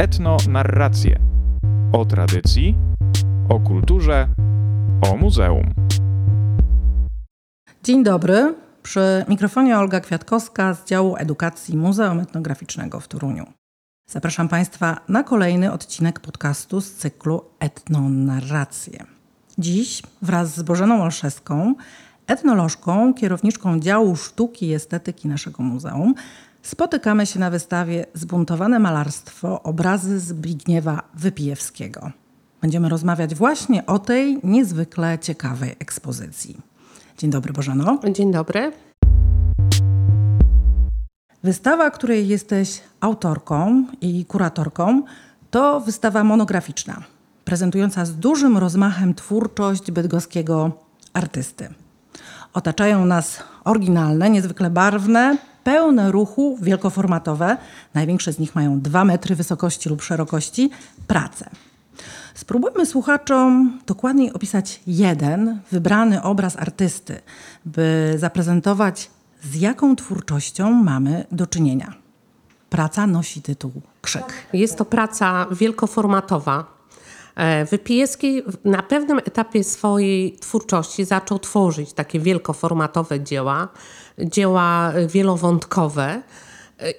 Etnonarracje o tradycji, o kulturze, o muzeum. Dzień dobry. Przy mikrofonie Olga Kwiatkowska z działu edukacji Muzeum Etnograficznego w Toruniu. Zapraszam Państwa na kolejny odcinek podcastu z cyklu Etnonarracje. Dziś wraz z Bożeną Olszewską, etnolożką, kierowniczką działu sztuki i estetyki naszego muzeum, spotykamy się na wystawie Zbuntowane malarstwo obrazy Zbigniewa Wypijewskiego. Będziemy rozmawiać właśnie o tej niezwykle ciekawej ekspozycji. Dzień dobry, Bożeno. Dzień dobry. Wystawa, której jesteś autorką i kuratorką, to wystawa monograficzna, prezentująca z dużym rozmachem twórczość bydgoskiego artysty. Otaczają nas oryginalne, niezwykle barwne, pełne ruchu, wielkoformatowe, największe z nich mają 2 metry wysokości lub szerokości, prace. Spróbujmy słuchaczom dokładniej opisać jeden wybrany obraz artysty, by zaprezentować, z jaką twórczością mamy do czynienia. Praca nosi tytuł Krzyk. Jest to praca wielkoformatowa. E, Wypijewski na pewnym etapie swojej twórczości zaczął tworzyć takie wielkoformatowe dzieła, dzieła wielowątkowe.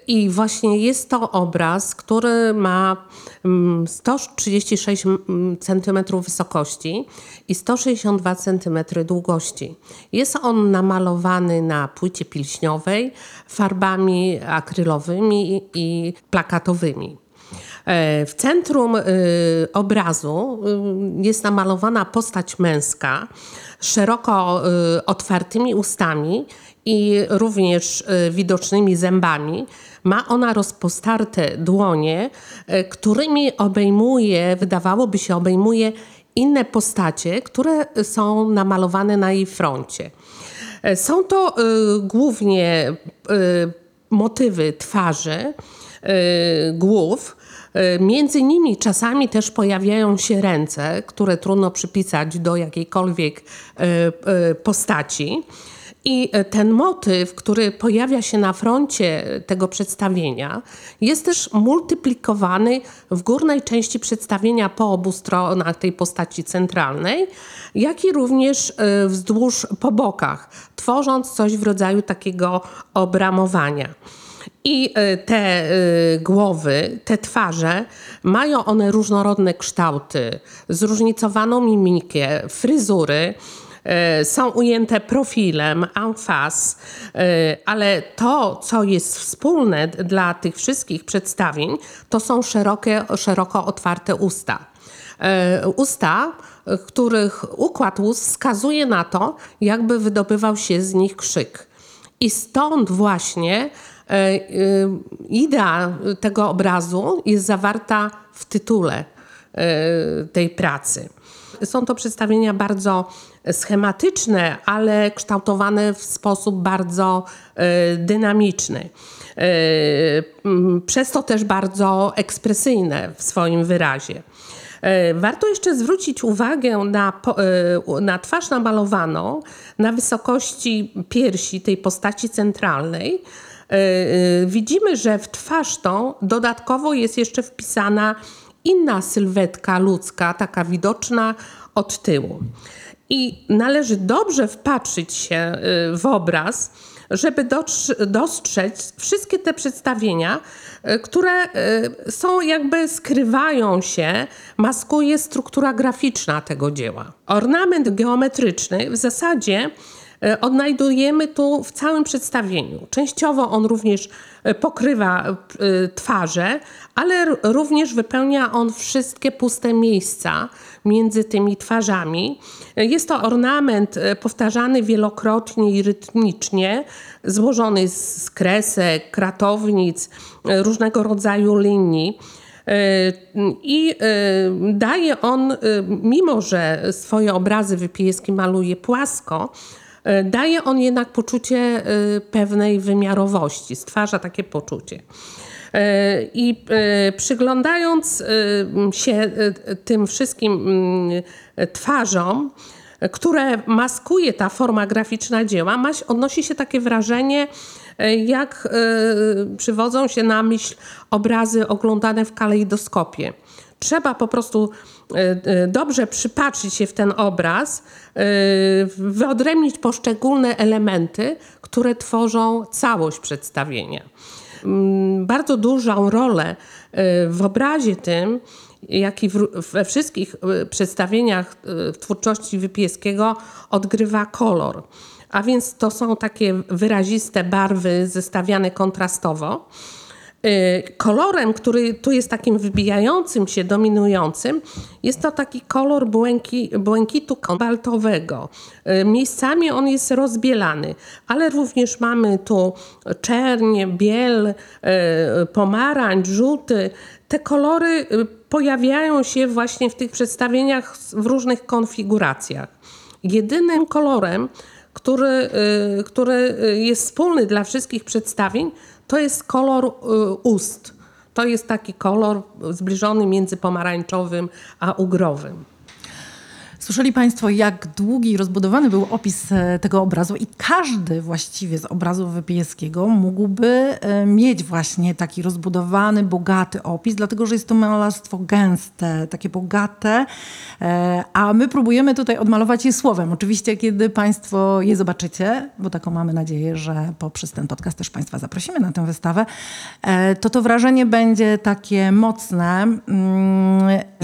I właśnie jest to obraz, który ma 136 cm wysokości i 162 cm długości. Jest on namalowany na płycie pilśniowej farbami akrylowymi i plakatowymi. E, w centrum y, obrazu y, jest namalowana postać męska szeroko y, otwartymi ustami i również widocznymi zębami. Ma ona rozpostarte dłonie, którymi obejmuje, wydawałoby się, obejmuje inne postacie, które są namalowane na jej froncie. Są to głównie motywy twarzy, głów, między nimi czasami też pojawiają się ręce, które trudno przypisać do jakiejkolwiek e, e, postaci. I ten motyw, który pojawia się na froncie tego przedstawienia, jest też multiplikowany w górnej części przedstawienia po obu stronach tej postaci centralnej, jak i również wzdłuż po bokach, tworząc coś w rodzaju takiego obramowania. I e, te e, głowy, te twarze, mają one różnorodne kształty, zróżnicowaną mimikę, fryzury. E, są ujęte profilem, en ale to, co jest wspólne dla tych wszystkich przedstawień, to są szerokie, szeroko otwarte usta. Usta, których układ ust wskazuje na to, jakby wydobywał się z nich krzyk. I stąd właśnie idea tego obrazu jest zawarta w tytule e, tej pracy. Są to przedstawienia bardzo schematyczne, ale kształtowane w sposób bardzo dynamiczny. Przez to też bardzo ekspresyjne w swoim wyrazie. Warto jeszcze zwrócić uwagę na, na twarz namalowaną na wysokości piersi tej postaci centralnej, E, e, widzimy, że w twarz tą dodatkowo jest jeszcze wpisana inna sylwetka ludzka, taka widoczna od tyłu. I należy dobrze wpatrzyć się e, w obraz, żeby dostrzec wszystkie te przedstawienia, które są jakby skrywają się, maskuje struktura graficzna tego dzieła. Ornament geometryczny w zasadzie E, odnajdujemy tu w całym przedstawieniu. Częściowo on również e, pokrywa e, twarze, ale również wypełnia on wszystkie puste miejsca między tymi twarzami. Jest to ornament powtarzany wielokrotnie i rytmicznie, złożony z kresek, kratownic, różnego rodzaju linii. I daje on, mimo że swoje obrazy Wypijewski maluje płasko, E, daje on jednak poczucie e, pewnej wymiarowości, stwarza takie poczucie. E, I przyglądając się tym wszystkim mm, twarzom, które maskuje ta forma graficzna dzieła, odnosi się takie wrażenie, e, jak e, przywodzą się na myśl obrazy oglądane w kalejdoskopie. Trzeba po prostu dobrze przypatrzyć się w ten obraz, wyodrębnić poszczególne elementy, które tworzą całość przedstawienia. Mm, bardzo dużą rolę w obrazie tym jak i we wszystkich przedstawieniach twórczości Wypieskiego odgrywa kolor. A więc to są takie wyraziste barwy zestawiane kontrastowo. Y, kolorem, który tu jest takim wybijającym się, dominującym, jest to taki kolor błęki, błękitu kobaltowego. Miejscami on jest rozbielany, ale również mamy tu czerń, biel, pomarańcz, żółty. Te kolory pojawiają się właśnie w tych przedstawieniach w różnych konfiguracjach. Jedynym kolorem, który, y, który jest wspólny dla wszystkich przedstawień, to jest kolor y, ust. To jest taki kolor zbliżony między pomarańczowym a ugrowym. Słyszeli Państwo, jak długi i rozbudowany był opis e, tego obrazu i każdy właściwie z obrazów Wypijewskiego mógłby e, mieć właśnie taki rozbudowany, bogaty opis, dlatego że jest to malarstwo gęste, takie bogate, e, a my próbujemy tutaj odmalować je słowem. Oczywiście, kiedy Państwo je zobaczycie, bo taką mamy nadzieję, że poprzez ten podcast też Państwa zaprosimy na tę wystawę, to to wrażenie będzie takie mocne. Mm,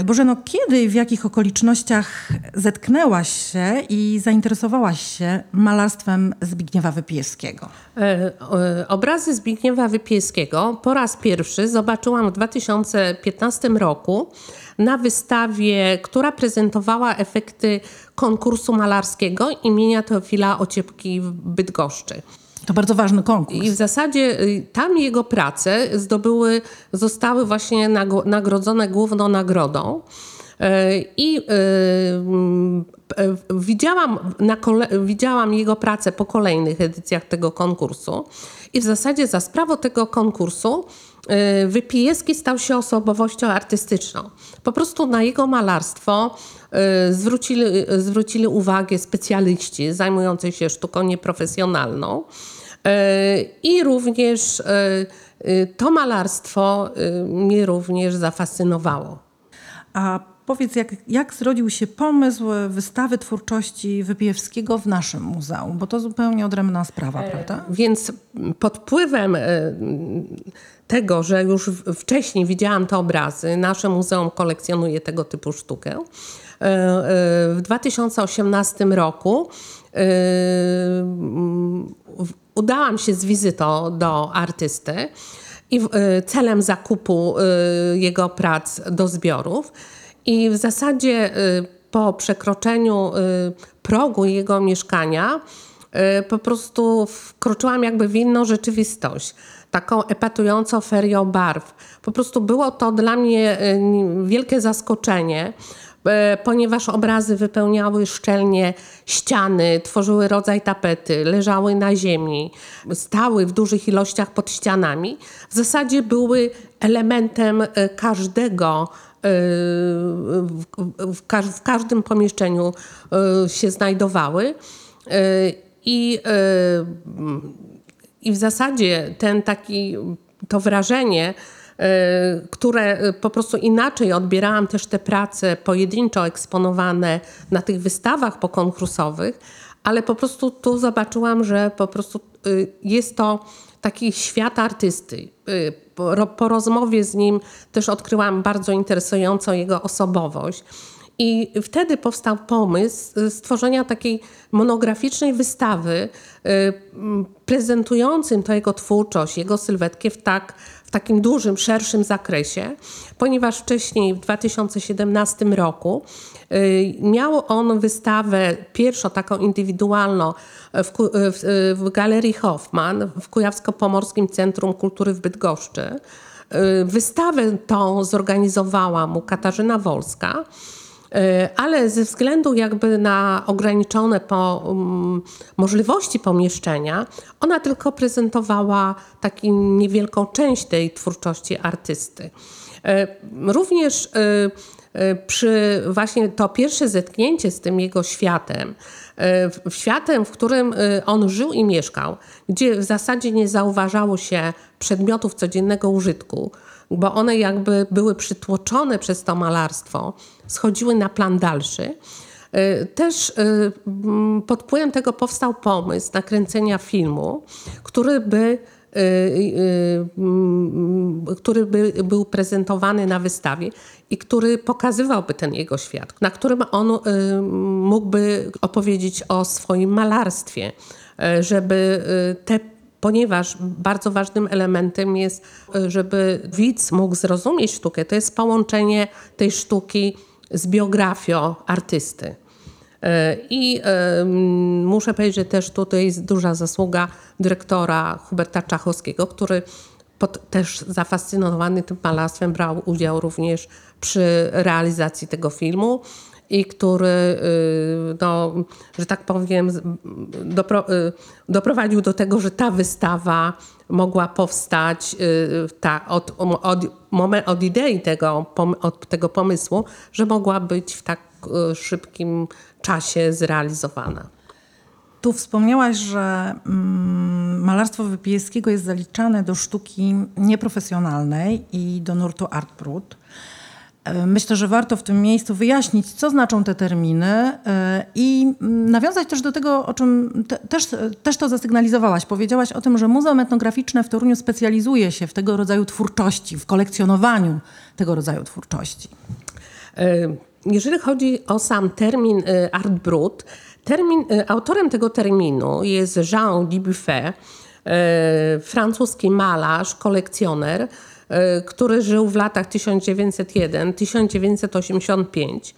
Bożeno, kiedy i w jakich okolicznościach zetknęłaś się i zainteresowałaś się malarstwem Zbigniewa Wypieskiego? E, e, obrazy Zbigniewa Wypieskiego po raz pierwszy zobaczyłam w 2015 roku na wystawie, która prezentowała efekty konkursu malarskiego imienia Teofila Ociepki w Bydgoszczy. To bardzo ważny konkurs. I w zasadzie y, tam jego prace zdobyły, zostały właśnie nagrodzone główną nagrodą. I y, y, widziałam, na kole- widziałam jego pracę po kolejnych edycjach tego konkursu. I w zasadzie za sprawą tego konkursu y, Wypijewski stał się osobowością artystyczną. Po prostu na jego malarstwo zwrócili, zwrócili uwagę specjaliści zajmujący się sztuką nieprofesjonalną. I również to malarstwo mnie również zafascynowało. A Powiedz, jak, jak zrodził się pomysł wystawy twórczości Wypijewskiego w naszym muzeum? Bo to zupełnie odrębna sprawa, e, prawda? Więc pod wpływem e, tego, że już wcześniej widziałam te obrazy, nasze muzeum kolekcjonuje tego typu sztukę. E, w 2018 roku udałam się z wizytą do artysty i celem zakupu jego prac do zbiorów. I w zasadzie y, po przekroczeniu y, progu jego mieszkania y, po prostu wkroczyłam jakby w inną rzeczywistość, taką epatującą ferią barw. Po prostu było to dla mnie wielkie zaskoczenie, ponieważ obrazy wypełniały szczelnie ściany, tworzyły rodzaj tapety, leżały na ziemi, stały w dużych ilościach pod ścianami. W zasadzie były elementem każdego w, w każdym pomieszczeniu e, się znajdowały. E, I, I w zasadzie ten taki, to wrażenie, które po prostu inaczej odbierałam też te prace pojedynczo eksponowane na tych wystawach pokonkursowych, ale po prostu tu zobaczyłam, że po prostu jest to taki świat artysty po, po rozmowie z nim też odkryłam bardzo interesującą jego osobowość. I wtedy powstał pomysł stworzenia takiej monograficznej wystawy y, prezentującym to jego twórczość, jego sylwetkę w, tak, w takim dużym, szerszym zakresie, ponieważ wcześniej w 2017 roku miał on wystawę pierwszą taką indywidualną w, w, w Galerii Hoffman w Kujawsko-Pomorskim Centrum Kultury w Bydgoszczy. Y, wystawę tą zorganizowała mu Katarzyna Wolska. E, ale ze względu jakby na ograniczone po, um, możliwości pomieszczenia, ona tylko prezentowała taką niewielką część tej twórczości artysty. Również przy właśnie to pierwsze zetknięcie z tym jego światem, w światem, w którym on żył i mieszkał, gdzie w zasadzie nie zauważało się przedmiotów codziennego użytku, bo one jakby były przytłoczone przez to malarstwo, schodziły na plan dalszy. Też pod wpływem tego powstał pomysł nakręcenia filmu, który by który by był prezentowany na wystawie i który pokazywałby ten jego świat, na którym on mógłby opowiedzieć o swoim malarstwie, żeby te ponieważ bardzo ważnym elementem jest, żeby widz mógł zrozumieć sztukę. To jest połączenie tej sztuki z biografią artysty. I muszę powiedzieć, że też tutaj jest duża zasługa dyrektora Huberta Czachowskiego, który pod, też zafascynowany tym malarstwem brał udział również przy realizacji tego filmu i który, y, no, że tak powiem, dopro, y, doprowadził do tego, że ta wystawa mogła powstać y, ta, od, od, moment, od idei tego, od tego pomysłu, że mogła być w tak szybkim czasie zrealizowana. Tu wspomniałaś, że mm, malarstwo Wypijewskiego jest zaliczane do sztuki nieprofesjonalnej i do nurtu art brut. E, myślę, że warto w tym miejscu wyjaśnić, co znaczą te terminy e, i mm, nawiązać też do tego, o czym te, też, też to zasygnalizowałaś. Powiedziałaś o tym, że Muzeum Etnograficzne w Toruniu specjalizuje się w tego rodzaju twórczości, w kolekcjonowaniu tego rodzaju twórczości. Jeżeli chodzi o sam termin art brut, termin, autorem tego terminu jest Jean Dubuffet, francuski malarz, kolekcjoner, który żył w latach 1901-1985.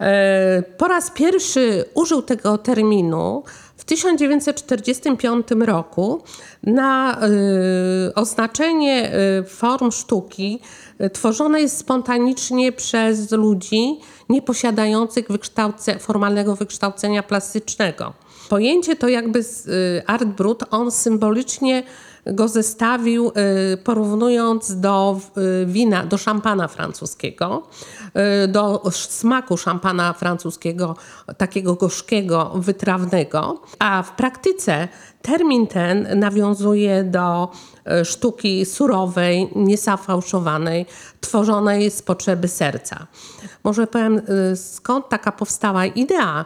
E, po raz pierwszy użył tego terminu 1945 roku na e, oznaczenie form sztuki tworzonej spontanicznie przez ludzi nieposiadających wykształce, formalnego wykształcenia plastycznego. Pojęcie to jakby art brut, on symbolicznie go zestawił, y, porównując do y, wina, do szampana francuskiego, y, do smaku szampana francuskiego, takiego gorzkiego, wytrawnego. A w praktyce termin ten nawiązuje do sztuki surowej, niesafałszowanej, tworzonej z potrzeby serca. Może powiem, skąd taka powstała idea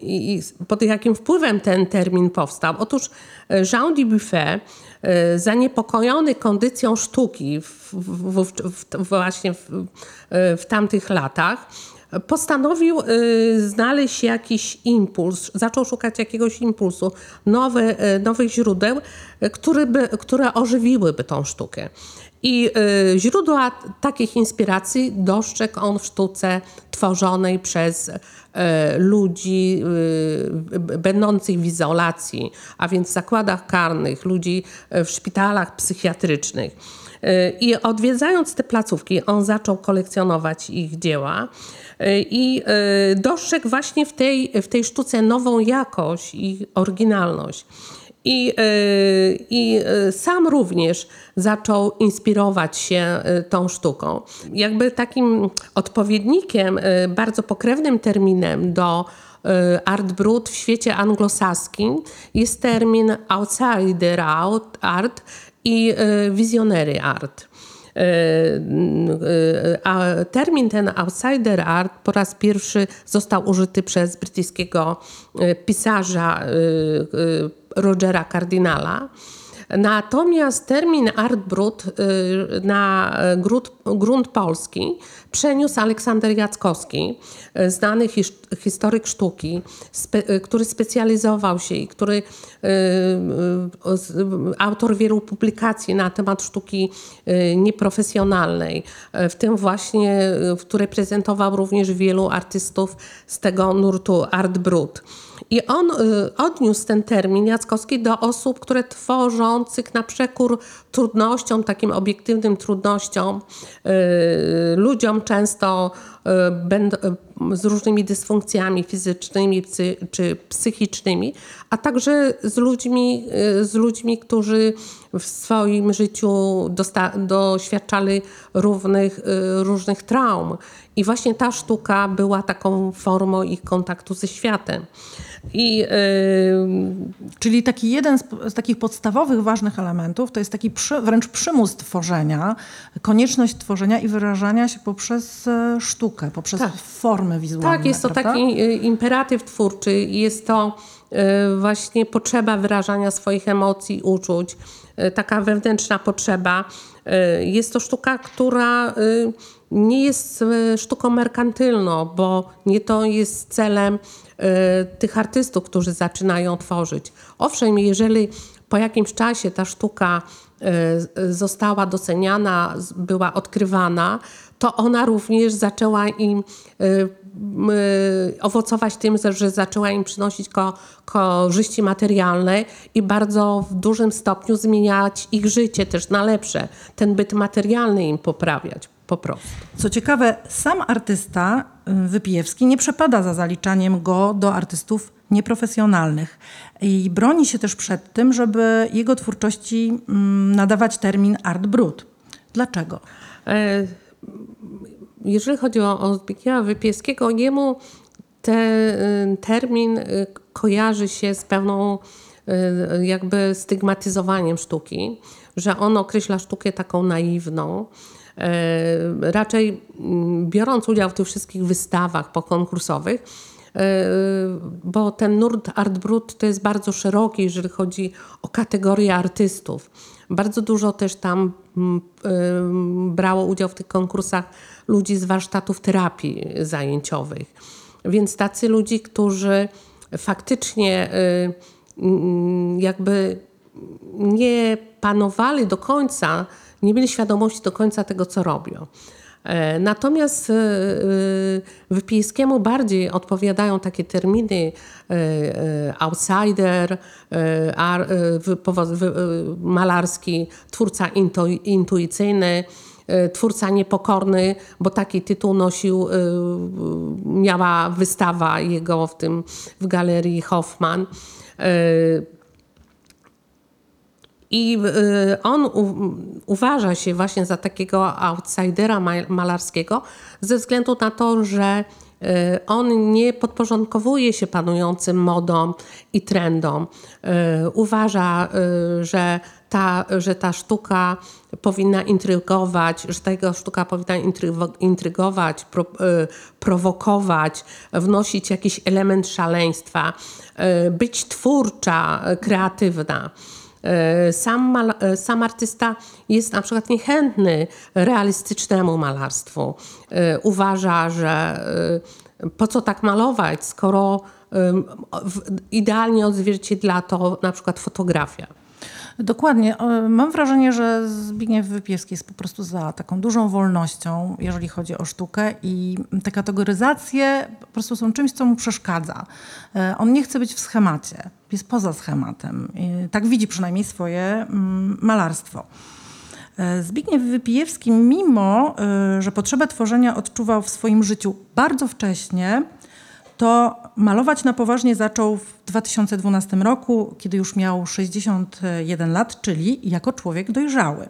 i pod jakim wpływem ten termin powstał. Otóż Jean Dubuffet, zaniepokojony kondycją sztuki w, w, w, właśnie w tamtych latach, postanowił y, znaleźć jakiś impuls, zaczął szukać jakiegoś impulsu, nowe, y, nowych źródeł, które, by, które ożywiłyby tą sztukę. I y, źródła takich inspiracji dostrzegł on w sztuce tworzonej przez y, ludzi y, będących w izolacji, a więc w zakładach karnych, ludzi w szpitalach psychiatrycznych. I odwiedzając te placówki, on zaczął kolekcjonować ich dzieła i dostrzegł właśnie w tej, w tej sztuce nową jakość i oryginalność. I, y, I y, sam również zaczął inspirować się y, tą sztuką. Jakby takim odpowiednikiem, bardzo pokrewnym terminem do art brut w świecie anglosaskim jest termin outsider art i visionary art. A termin ten outsider art po raz pierwszy został użyty przez brytyjskiego pisarza Rogera Cardinala. Natomiast termin art brut y, na grunt, grunt polski przeniósł Aleksander Jackowski, y, znany his, historyk sztuki, y, który specjalizował się i który autor wielu publikacji na temat sztuki nieprofesjonalnej, w tym właśnie, w której prezentował również wielu artystów z tego nurtu art brut. I on y, odniósł ten termin Jackowski do osób, które tworzących na przekór trudnościom, takim obiektywnym trudnościom, y, ludziom często y, z różnymi dysfunkcjami fizycznymi psy, czy psychicznymi, a także z ludźmi, y, z ludźmi którzy w swoim życiu doświadczali równych, y, różnych traum. I właśnie ta sztuka była taką formą ich kontaktu ze światem. I Czyli taki jeden z, z takich podstawowych, ważnych elementów to jest taki przy, wręcz przymus tworzenia, konieczność tworzenia i wyrażania się poprzez e, sztukę, poprzez Tak. formy wizualne. Tak, jest to prawda? taki y, imperatyw twórczy, jest to y, właśnie potrzeba wyrażania swoich emocji, uczuć, y, taka wewnętrzna potrzeba. Jest to sztuka, która nie jest sztuką merkantylną, bo nie to jest celem tych artystów, którzy zaczynają tworzyć. Owszem, jeżeli po jakimś czasie ta sztuka y, została doceniana, była odkrywana, to ona również zaczęła im y, y, owocować tym, że zaczęła im przynosić ko, korzyści materialne i bardzo w dużym stopniu zmieniać ich życie też na lepsze. Ten byt materialny im poprawiać po prostu. Co ciekawe, sam artysta y, Wypijewski nie przepada za zaliczaniem go do artystów nieprofesjonalnych i broni się też przed tym, żeby jego twórczości mm, nadawać termin art brut. Dlaczego? E, Jeżeli chodzi o, o Zbigniewa jemu ten termin y, kojarzy się z pewną y, jakby stygmatyzowaniem sztuki, że on określa sztukę taką naiwną. E, Raczej mm, biorąc udział w tych wszystkich wystawach pokonkursowych, e, bo ten nurt Art Brut to jest bardzo szeroki, jeżeli chodzi o kategorię artystów. Bardzo dużo też tam mm, ym, brało udział w tych konkursach ludzi z warsztatów terapii zajęciowych. Więc tacy ludzi, którzy faktycznie mm, jakby nie panowali do końca, nie mieli świadomości do końca tego, co robią. E, Natomiast y, y, Wypijskiemu bardziej odpowiadają takie terminy outsider, malarski, twórca intu- intuicyjny, twórca niepokorny, bo taki tytuł nosił, miała wystawa jego w tym w galerii Hoffman. I y, on u, uważa się właśnie za takiego outsidera ma- malarskiego ze względu na to, że y, on nie podporządkowuje się panującym modom i trendom. Y, Uważa, że ta, że ta sztuka powinna intrygować, że ta jego sztuka powinna intrygować, pro, prowokować, wnosić jakiś element szaleństwa, być twórcza, kreatywna. E, Sam, e, sam artysta jest na przykład niechętny realistycznemu malarstwu. E, Uważa, że po co tak malować, skoro idealnie odzwierciedla to na przykład fotografia. Dokładnie. Mam wrażenie, że Zbigniew Wypieski jest po prostu za taką dużą wolnością, jeżeli chodzi o sztukę i te kategoryzacje po prostu są czymś, co mu przeszkadza. On nie chce być w schemacie, jest poza schematem. Tak widzi przynajmniej swoje mm, malarstwo. E, Zbigniew Wypijewski, mimo e, że potrzebę tworzenia odczuwał w swoim życiu bardzo wcześnie, to malować na poważnie zaczął w 2012 roku, kiedy już miał 61 lat, czyli jako człowiek dojrzały.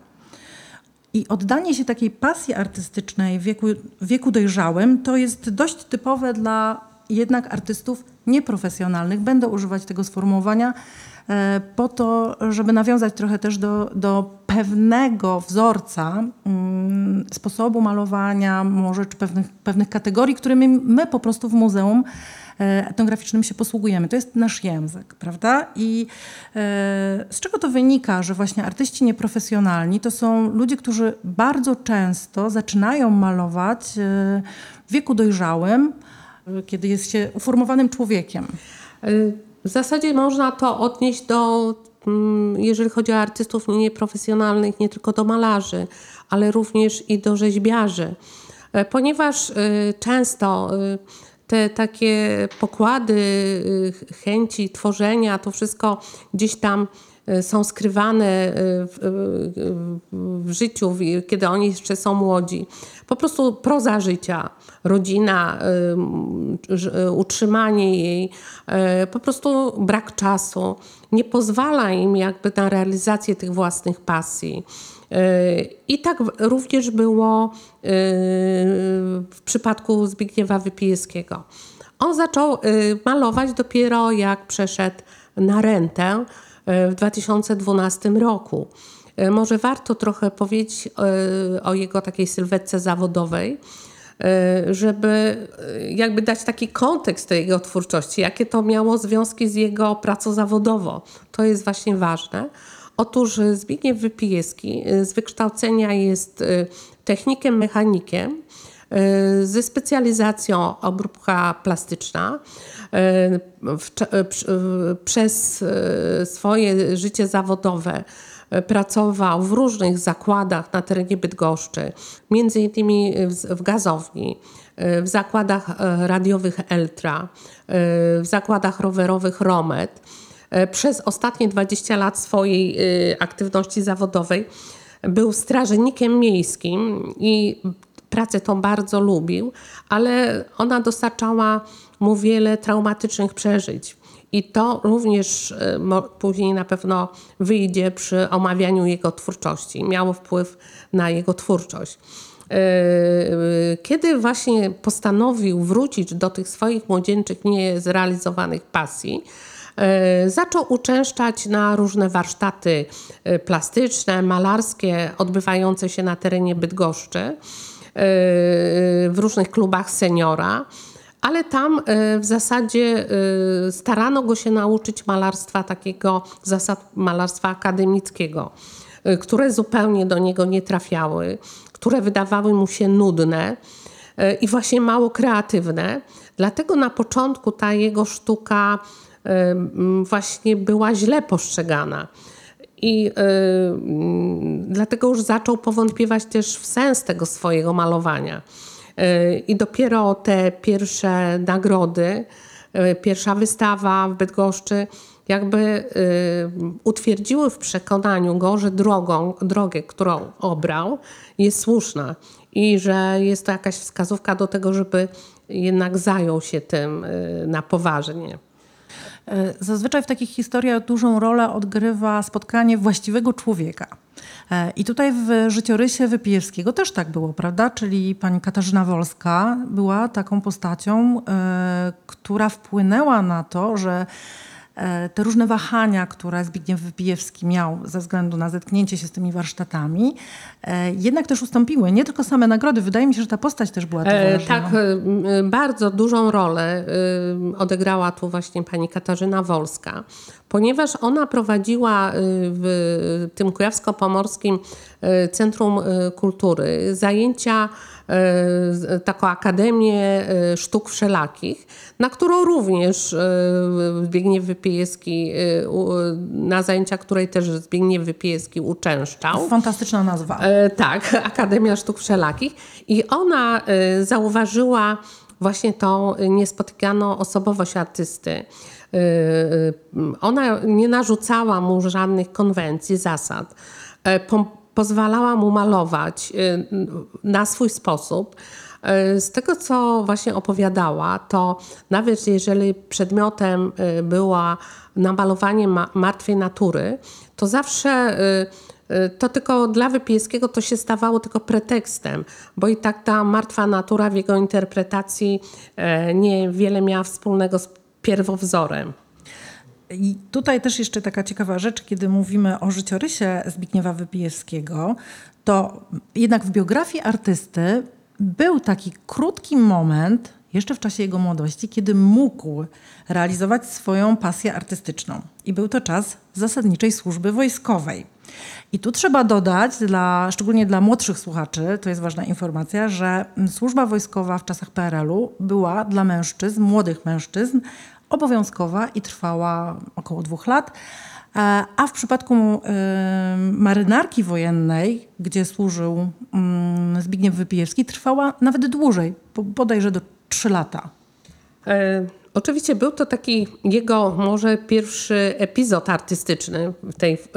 I oddanie się takiej pasji artystycznej w wieku, wieku dojrzałym to jest dość typowe dla jednak artystów nieprofesjonalnych. Będę używać tego sformułowania e, po to, żeby nawiązać trochę też do, do pewnego wzorca mm, sposobu malowania, może czy pewnych, pewnych kategorii, którymi my po prostu w muzeum e, etnograficznym się posługujemy. To jest nasz język, prawda? I e, z czego to wynika, że właśnie artyści nieprofesjonalni to są ludzie, którzy bardzo często zaczynają malować w wieku dojrzałym, kiedy jest się uformowanym człowiekiem. W zasadzie można to odnieść do, mm, jeżeli chodzi o artystów nieprofesjonalnych, nie tylko do malarzy, ale również i do rzeźbiarzy. E, Ponieważ y, często y, te takie pokłady y, chęci tworzenia, to wszystko gdzieś tam są skrywane w, w życiu, kiedy oni jeszcze są młodzi. Po prostu proza życia, rodzina, utrzymanie jej, po prostu brak czasu nie pozwala im jakby na realizację tych własnych pasji. I tak również było w przypadku Zbigniewa Wypijewskiego. On zaczął malować dopiero jak przeszedł na rentę w 2012 roku. Może warto trochę powiedzieć o jego takiej sylwetce zawodowej, żeby jakby dać taki kontekst tej jego twórczości, jakie to miało związki z jego pracą zawodową. To jest właśnie ważne. Otóż Zbigniew Wypijewski z wykształcenia jest technikiem, mechanikiem, ze specjalizacją obróbka plastyczna. Przez swoje życie zawodowe pracował w różnych zakładach na terenie Bydgoszczy, między innymi w gazowni, w zakładach radiowych Eltra, w zakładach rowerowych Romet. Przez ostatnie 20 lat swojej aktywności zawodowej był strażnikiem miejskim i pracę tą bardzo lubił, ale ona dostarczała mu wiele traumatycznych przeżyć. I to również później na pewno wyjdzie przy omawianiu jego twórczości. Miało wpływ na jego twórczość. Kiedy właśnie postanowił wrócić do tych swoich młodzieńczych, niezrealizowanych pasji, zaczął uczęszczać na różne warsztaty plastyczne, malarskie, odbywające się na terenie Bydgoszczy w różnych klubach seniora, ale tam w zasadzie starano go się nauczyć malarstwa takiego, zasad malarstwa akademickiego, które zupełnie do niego nie trafiały, które wydawały mu się nudne i właśnie mało kreatywne. Dlatego na początku ta jego sztuka właśnie była źle postrzegana. I y, dlatego już zaczął powątpiewać też w sens tego swojego malowania. Y, I dopiero te pierwsze nagrody, y, pierwsza wystawa w Bydgoszczy jakby utwierdziły w przekonaniu go, że drogą, drogę, którą obrał, jest słuszna i że jest to jakaś wskazówka do tego, żeby jednak zajął się tym na poważnie. E, zazwyczaj w takich historiach dużą rolę odgrywa spotkanie właściwego człowieka. E, I tutaj w życiorysie Wypijewskiego też tak było, prawda? Czyli pani Katarzyna Wolska była taką postacią, e, która wpłynęła na to, że te różne wahania, które Zbigniew Wypijewski miał ze względu na zetknięcie się z tymi warsztatami, e, jednak też ustąpiły. Nie tylko same nagrody. Wydaje mi się, że ta postać też była e, Tak, bardzo dużą rolę odegrała tu właśnie pani Katarzyna Wolska, ponieważ ona prowadziła w tym kujawsko-pomorskim Centrum Kultury zajęcia E, taką Akademię e, Sztuk Wszelakich, na którą również e, Zbigniew Wypijewski, na zajęcia której też Zbigniew Wypijewski uczęszczał. Fantastyczna nazwa. Tak, Akademia Sztuk Wszelakich. I ona zauważyła właśnie tą niespotykaną osobowość artysty. Ona nie narzucała mu żadnych konwencji, zasad pozwalała mu malować y, na swój sposób. Y, z tego, co właśnie opowiadała, to nawet jeżeli przedmiotem y, była namalowanie martwej natury, to zawsze to tylko dla Wypieskiego to się stawało tylko pretekstem, bo i tak ta martwa natura w jego interpretacji niewiele miała wspólnego z pierwowzorem. I tutaj też jeszcze taka ciekawa rzecz, kiedy mówimy o życiorysie Zbigniewa Wypijewskiego, to jednak w biografii artysty był taki krótki moment, jeszcze w czasie jego młodości, kiedy mógł realizować swoją pasję artystyczną. I był to czas zasadniczej służby wojskowej. I tu trzeba dodać, dla, szczególnie dla młodszych słuchaczy, to jest ważna informacja, że służba wojskowa w czasach PRL-u była dla mężczyzn, młodych mężczyzn, obowiązkowa i trwała około dwóch lat. E, a w przypadku e, marynarki wojennej, gdzie służył mm, Zbigniew Wypijewski, trwała nawet dłużej, bodajże do trzy lata. E, Oczywiście był to taki jego może pierwszy epizod artystyczny w, tej, w,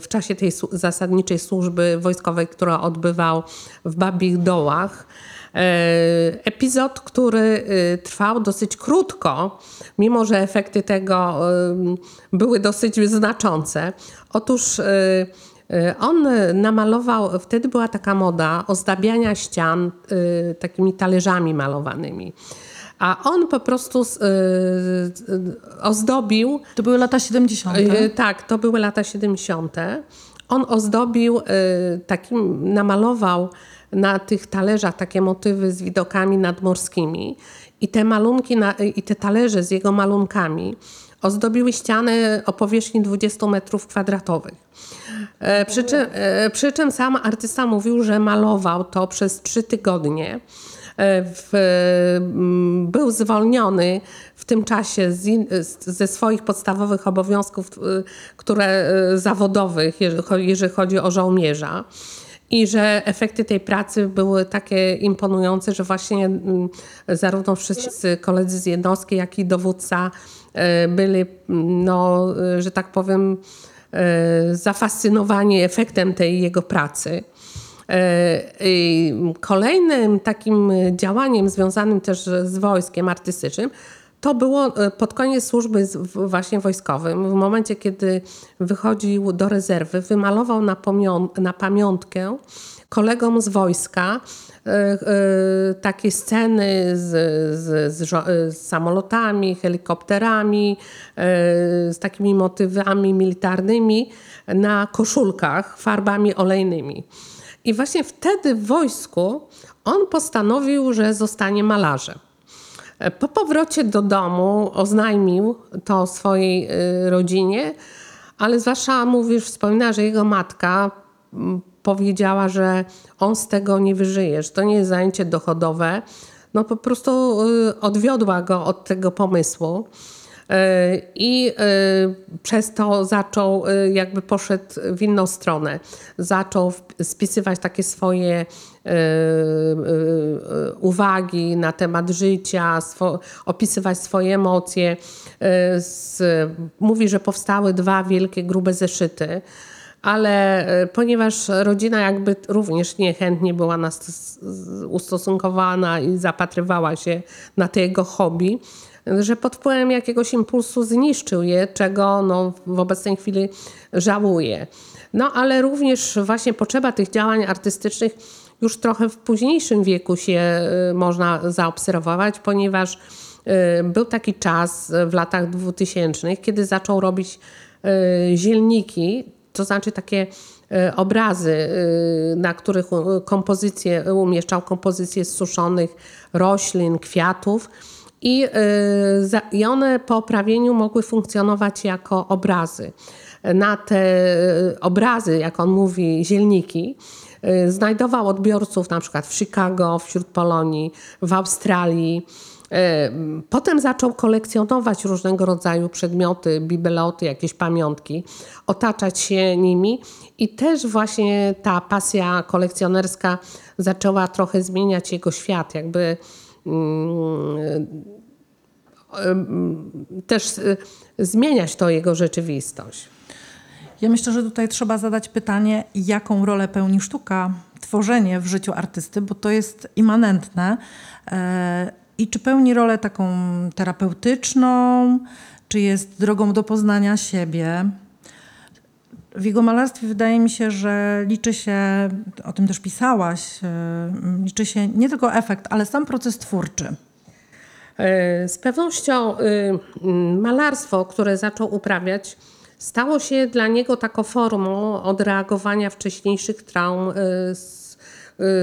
w czasie tej zasadniczej służby wojskowej, która odbywał w Babich Dołach. Epizod, który trwał dosyć krótko, mimo że efekty tego były dosyć znaczące. Otóż on namalował, wtedy była taka moda ozdabiania ścian takimi talerzami malowanymi. A on po prostu ozdobił. To były lata 70. Tak, to były lata 70. On ozdobił takim, namalował na tych talerzach takie motywy z widokami nadmorskimi. I te malunki na, i te talerze z jego malunkami ozdobiły ściany o powierzchni 20 metrów kwadratowych. Przy czym, przy czym sam artysta mówił, że malował to przez trzy tygodnie. W, był zwolniony w tym czasie z, ze swoich podstawowych obowiązków, które zawodowych, jeżeli chodzi o żołnierza i że efekty tej pracy były takie imponujące, że właśnie zarówno wszyscy koledzy z jednostki, jak i dowódca byli, no, że tak powiem, zafascynowani efektem tej jego pracy. Kolejnym takim działaniem związanym też z wojskiem artystycznym to było pod koniec służby właśnie wojskowym. W momencie, kiedy wychodził do rezerwy, wymalował na, na pamiątkę kolegom z wojska takie sceny z, z, z, z, samolotami, helikopterami, z takimi motywami militarnymi na koszulkach farbami olejnymi. I właśnie wtedy w wojsku on postanowił, że zostanie malarzem. Po powrocie do domu oznajmił to swojej rodzinie, ale zwłaszcza mówisz, wspomina, że jego matka powiedziała, że on z tego nie wyżyje, że to nie jest zajęcie dochodowe. No po prostu odwiodła go od tego pomysłu. I przez to zaczął, jakby poszedł w inną stronę. Zaczął spisywać takie swoje uwagi na temat życia, opisywać swoje emocje. Mówi, że powstały dwa wielkie, grube zeszyty ale ponieważ rodzina jakby również niechętnie była nas ustosunkowana i zapatrywała się na te jego hobby, że pod wpływem jakiegoś impulsu zniszczył je, czego no, w obecnej chwili żałuje. No ale również właśnie potrzeba tych działań artystycznych już trochę w późniejszym wieku się można zaobserwować, ponieważ był taki czas w latach 2000, kiedy zaczął robić zielniki, to znaczy takie obrazy, na których kompozycje, umieszczał kompozycje z suszonych roślin, kwiatów. I, I one po oprawieniu mogły funkcjonować jako obrazy. Na te obrazy, jak on mówi, zielniki, znajdował odbiorców na przykład w Chicago, wśród Polonii, w Australii. Potem zaczął kolekcjonować różnego rodzaju przedmioty, bibeloty, jakieś pamiątki, otaczać się nimi i też właśnie ta pasja kolekcjonerska zaczęła trochę zmieniać jego świat, jakby też zmieniać to jego rzeczywistość. Ja myślę, że tutaj trzeba zadać pytanie, jaką rolę pełni sztuka, tworzenie w życiu artysty, bo to jest immanentne. I czy pełni rolę taką terapeutyczną, czy jest drogą do poznania siebie. W jego malarstwie wydaje mi się, że liczy się, o tym też pisałaś, liczy się nie tylko efekt, ale sam proces twórczy. Z pewnością malarstwo, które zaczął uprawiać, stało się dla niego taką formą odreagowania wcześniejszych traum z,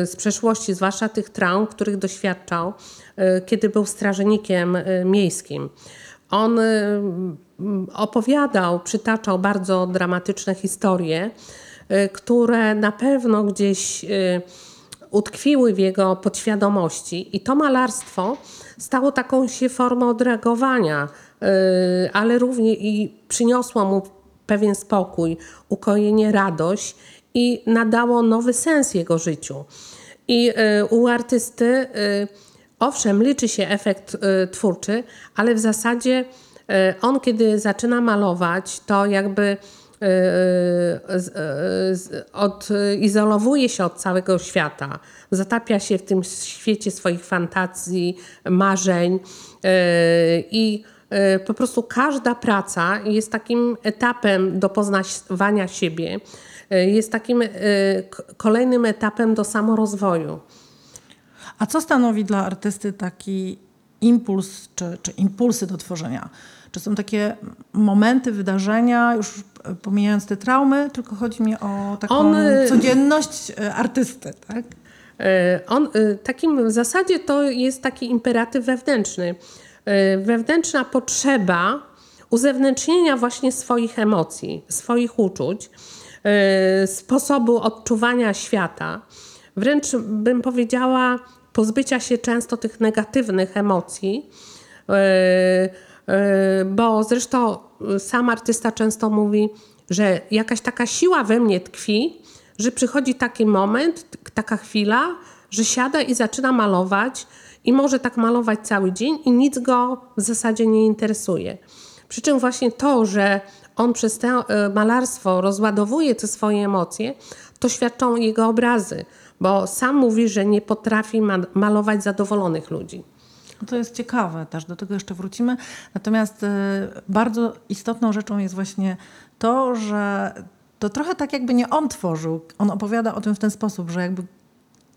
z przeszłości, zwłaszcza tych traum, których doświadczał, kiedy był strażnikiem miejskim. On opowiadał, przytaczał bardzo dramatyczne historie, które na pewno gdzieś utkwiły w jego podświadomości. I to malarstwo stało taką się formą odreagowania, ale również i przyniosło mu pewien spokój, ukojenie, radość i nadało nowy sens jego życiu. I u artysty owszem, liczy się efekt y, twórczy, ale w zasadzie y, on, kiedy zaczyna malować, to jakby y, y, odizolowuje się od całego świata, zatapia się w tym świecie swoich fantazji, marzeń y, i y, po prostu każda praca jest takim etapem do poznawania siebie, y, jest takim k- kolejnym etapem do samorozwoju. A co stanowi dla artysty taki impuls czy, czy impulsy do tworzenia? Czy są takie momenty, wydarzenia, już pomijając te traumy, tylko chodzi mi o taką On, codzienność artysty, tak? E, On, e, takim w zasadzie to jest taki imperatyw wewnętrzny. E, Wewnętrzna potrzeba uzewnętrznienia właśnie swoich emocji, swoich uczuć, e, sposobu odczuwania świata. Wręcz bym powiedziała, pozbycia się często tych negatywnych emocji, e, bo zresztą sam artysta często mówi, że jakaś taka siła we mnie tkwi, że przychodzi taki moment, taka chwila, że siada i zaczyna malować i może tak malować cały dzień i nic go w zasadzie nie interesuje. Przy czym właśnie to, że on przez to e, malarstwo rozładowuje te swoje emocje, to świadczą jego obrazy, bo sam mówi, że nie potrafi ma- malować zadowolonych ludzi. No To jest ciekawe też, do tego jeszcze wrócimy. Natomiast y, bardzo istotną rzeczą jest właśnie to, że to trochę tak jakby nie on tworzył. On opowiada o tym w ten sposób, że jakby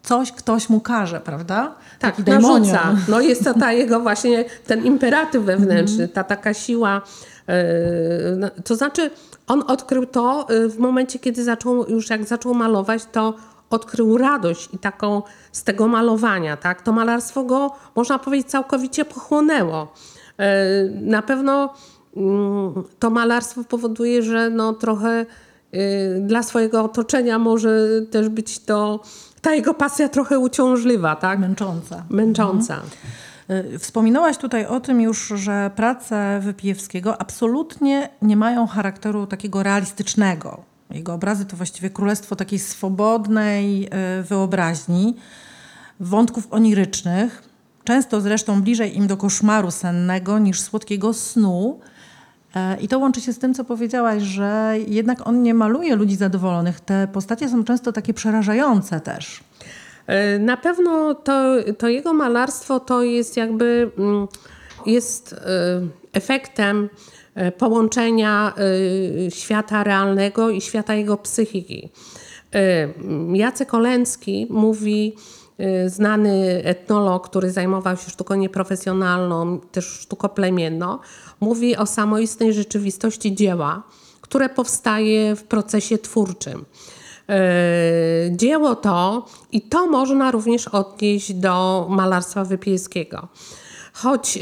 coś ktoś mu każe, prawda? Tak, Taki narzuca. No jest to ta jego właśnie, ten imperatyw wewnętrzny, ta taka siła. yy, no, To znaczy, on odkrył to yy, w momencie, kiedy zaczął, już jak zaczął malować, to odkrył radość i taką z tego malowania, tak? To malarstwo go, można powiedzieć, całkowicie pochłonęło. Yy, Na pewno mm, to malarstwo powoduje, że no trochę dla swojego otoczenia może też być to ta jego pasja trochę uciążliwa, tak? Męcząca. Męcząca. Y, Wspominałaś tutaj o tym już, że prace Wypijewskiego absolutnie nie mają charakteru takiego realistycznego. Jego obrazy to właściwie królestwo takiej swobodnej y, wyobraźni, wątków onirycznych, często zresztą bliżej im do koszmaru sennego niż słodkiego snu. E, I to łączy się z tym, co powiedziałaś, że jednak on nie maluje ludzi zadowolonych. Te postacie są często takie przerażające też. E, Na pewno to, to jego malarstwo to jest jakby mm, jest e, efektem połączenia świata realnego i świata jego psychiki. Jacek Oleński mówi, znany etnolog, który zajmował się sztuką nieprofesjonalną, też sztuką plemienną, mówi o samoistnej rzeczywistości dzieła, które powstaje w procesie twórczym. E, dzieło to, i to można również odnieść do malarstwa wypieskiego. Choć e,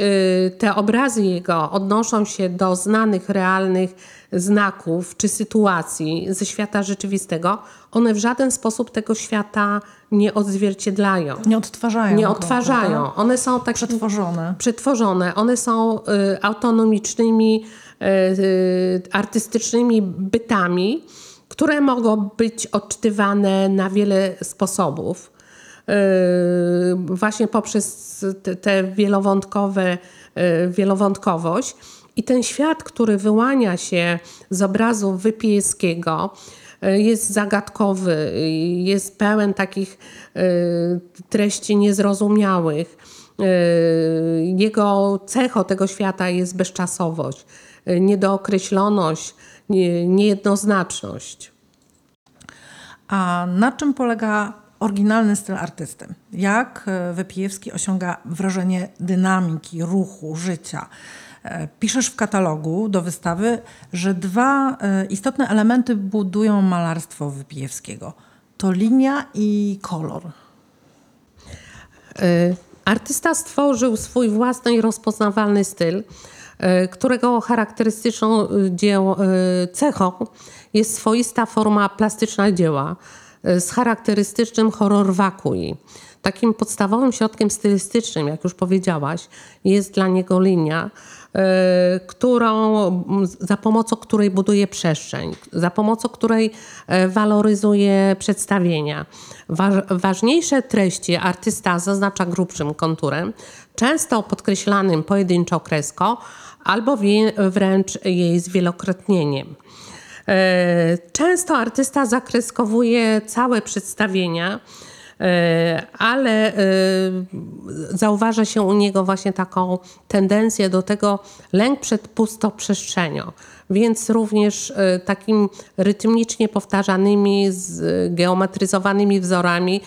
te obrazy jego odnoszą się do znanych, realnych znaków czy sytuacji ze świata rzeczywistego, one w żaden sposób tego świata nie odzwierciedlają. Nie odtwarzają. Nie odtwarzają. One są tak Przetworzone. przetworzone. One są y, autonomicznymi, y, y, artystycznymi bytami, które mogą być odczytywane na wiele sposobów. Y, właśnie poprzez te, te wielowątkowe, y, wielowątkowość. I ten świat, który wyłania się z obrazu Wypieskiego, y, jest zagadkowy, y, jest pełen takich y, treści niezrozumiałych. Jego cechą tego świata jest bezczasowość, niedookreśloność, nie- niejednoznaczność. A na czym polega oryginalny styl artysty? Jak e, Wypijewski osiąga wrażenie dynamiki, ruchu, życia? E, Piszesz w katalogu do wystawy, że dwa e, istotne elementy budują malarstwo Wypijewskiego. To linia i kolor. Y, Artysta stworzył swój własny i rozpoznawalny styl, którego charakterystyczną dzieł, y, cechą jest swoista forma plastyczna dzieła. z charakterystycznym horror wakui. Takim podstawowym środkiem stylistycznym, jak już powiedziałaś, jest dla niego linia, e, którą, za pomocą której buduje przestrzeń, za pomocą której e, waloryzuje przedstawienia. ważniejsze treści artysta zaznacza grubszym konturem, często podkreślanym pojedynczo kreską, albo wręcz jej zwielokrotnieniem. E, często artysta zakreskowuje całe przedstawienia, ale e, zauważa się u niego właśnie taką tendencję do tego lęk przed pustoprzestrzenią. Więc również takim rytmicznie powtarzanymi, geometryzowanymi wzorami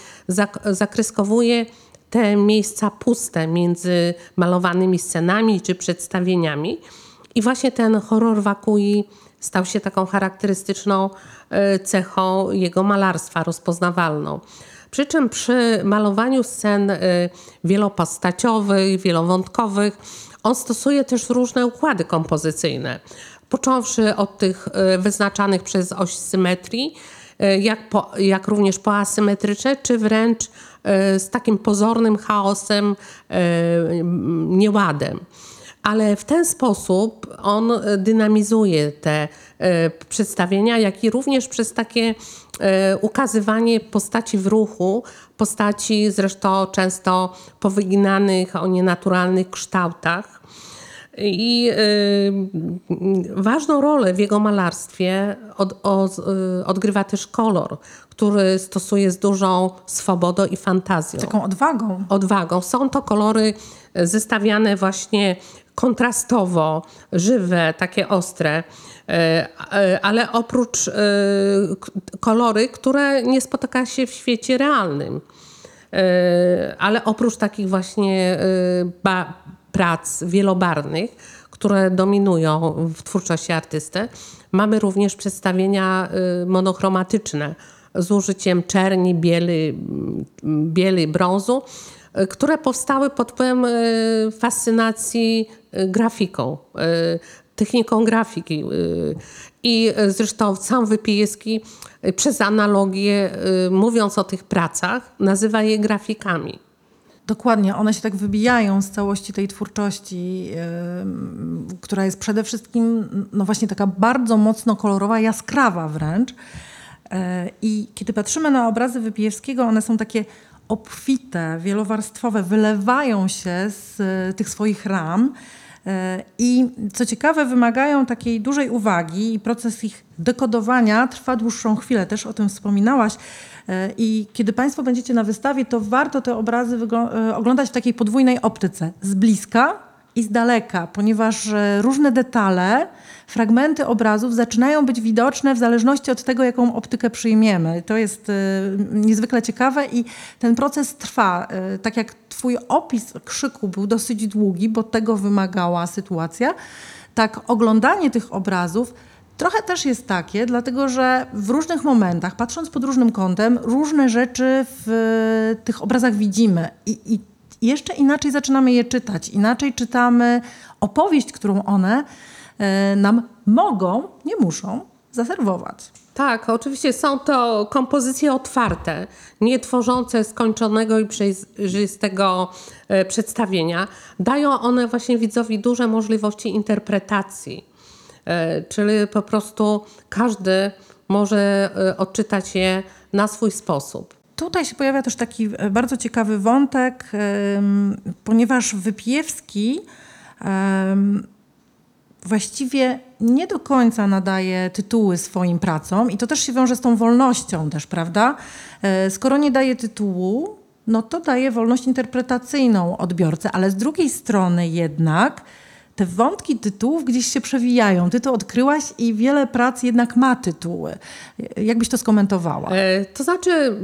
zakreskowuje te miejsca puste między malowanymi scenami czy przedstawieniami. I właśnie ten horror wakui stał się taką charakterystyczną e, cechą jego malarstwa, rozpoznawalną. Przy czym przy malowaniu scen e, wielopostaciowych, wielowątkowych, on stosuje też różne układy kompozycyjne. Począwszy od tych e, wyznaczanych przez oś symetrii, jak, po, jak również czy wręcz z takim pozornym chaosem, nieładem ale w ten sposób on dynamizuje te przedstawienia, jak i również przez takie ukazywanie postaci w ruchu, postaci zresztą często powyginanych o nienaturalnych kształtach. I ważną rolę w jego malarstwie od, od, odgrywa też kolor, który stosuje z dużą swobodą i fantazją. Taką odwagą. Odwagą. Są to kolory zestawiane właśnie kontrastowo, żywe, takie ostre, ale oprócz e, kolory, które nie spotyka się w świecie realnym. Ale oprócz takich właśnie prac wielobarwnych, które dominują w twórczości artysty, mamy również przedstawienia monochromatyczne z użyciem czerni, bieli, bieli brązu, które powstały pod wpływem fascynacji grafiką, techniką grafiki. Y, I zresztą sam Wypijewski przez analogię, mówiąc o tych pracach, nazywa je grafikami. Dokładnie, one się tak wybijają z całości tej twórczości, yy, która jest przede wszystkim no właśnie taka bardzo mocno kolorowa, jaskrawa wręcz. Yy, I kiedy patrzymy na obrazy Wypijewskiego, one są takie obfite, wielowarstwowe, wylewają się z yy, tych swoich ram. E, I co ciekawe, wymagają takiej dużej uwagi i proces ich dekodowania trwa dłuższą chwilę, też o tym wspominałaś. E, I kiedy Państwo będziecie na wystawie, to warto te obrazy e, oglądać w takiej podwójnej optyce z bliska i z daleka, ponieważ różne detale fragmenty obrazów zaczynają być widoczne w zależności od tego, jaką optykę przyjmiemy. To jest y, niezwykle ciekawe i ten proces trwa. Y, tak jak Twój opis krzyku był dosyć długi, bo tego wymagała sytuacja, tak oglądanie tych obrazów Trochę też jest takie, dlatego że w różnych momentach, patrząc pod różnym kątem, różne rzeczy w tych obrazach widzimy i, i jeszcze inaczej zaczynamy je czytać. Inaczej czytamy opowieść, którą one E, nam mogą, nie muszą, zaserwować. Tak, oczywiście są to kompozycje otwarte, nie tworzące skończonego i przejrzystego e, przedstawienia. Dają one właśnie widzowi duże możliwości interpretacji, e, czyli po prostu każdy może odczytać je na swój sposób. Tutaj się pojawia też taki bardzo ciekawy wątek, ponieważ Wypiewski właściwie nie do końca nadaje tytuły swoim pracom i to też się wiąże z tą wolnością też, prawda? E, skoro nie daje tytułu, no to daje wolność interpretacyjną odbiorcy, ale z drugiej strony jednak te wątki tytułów gdzieś się przewijają. Ty to odkryłaś i wiele prac jednak ma tytuły. Jakbyś to skomentowała? E, to znaczy, e,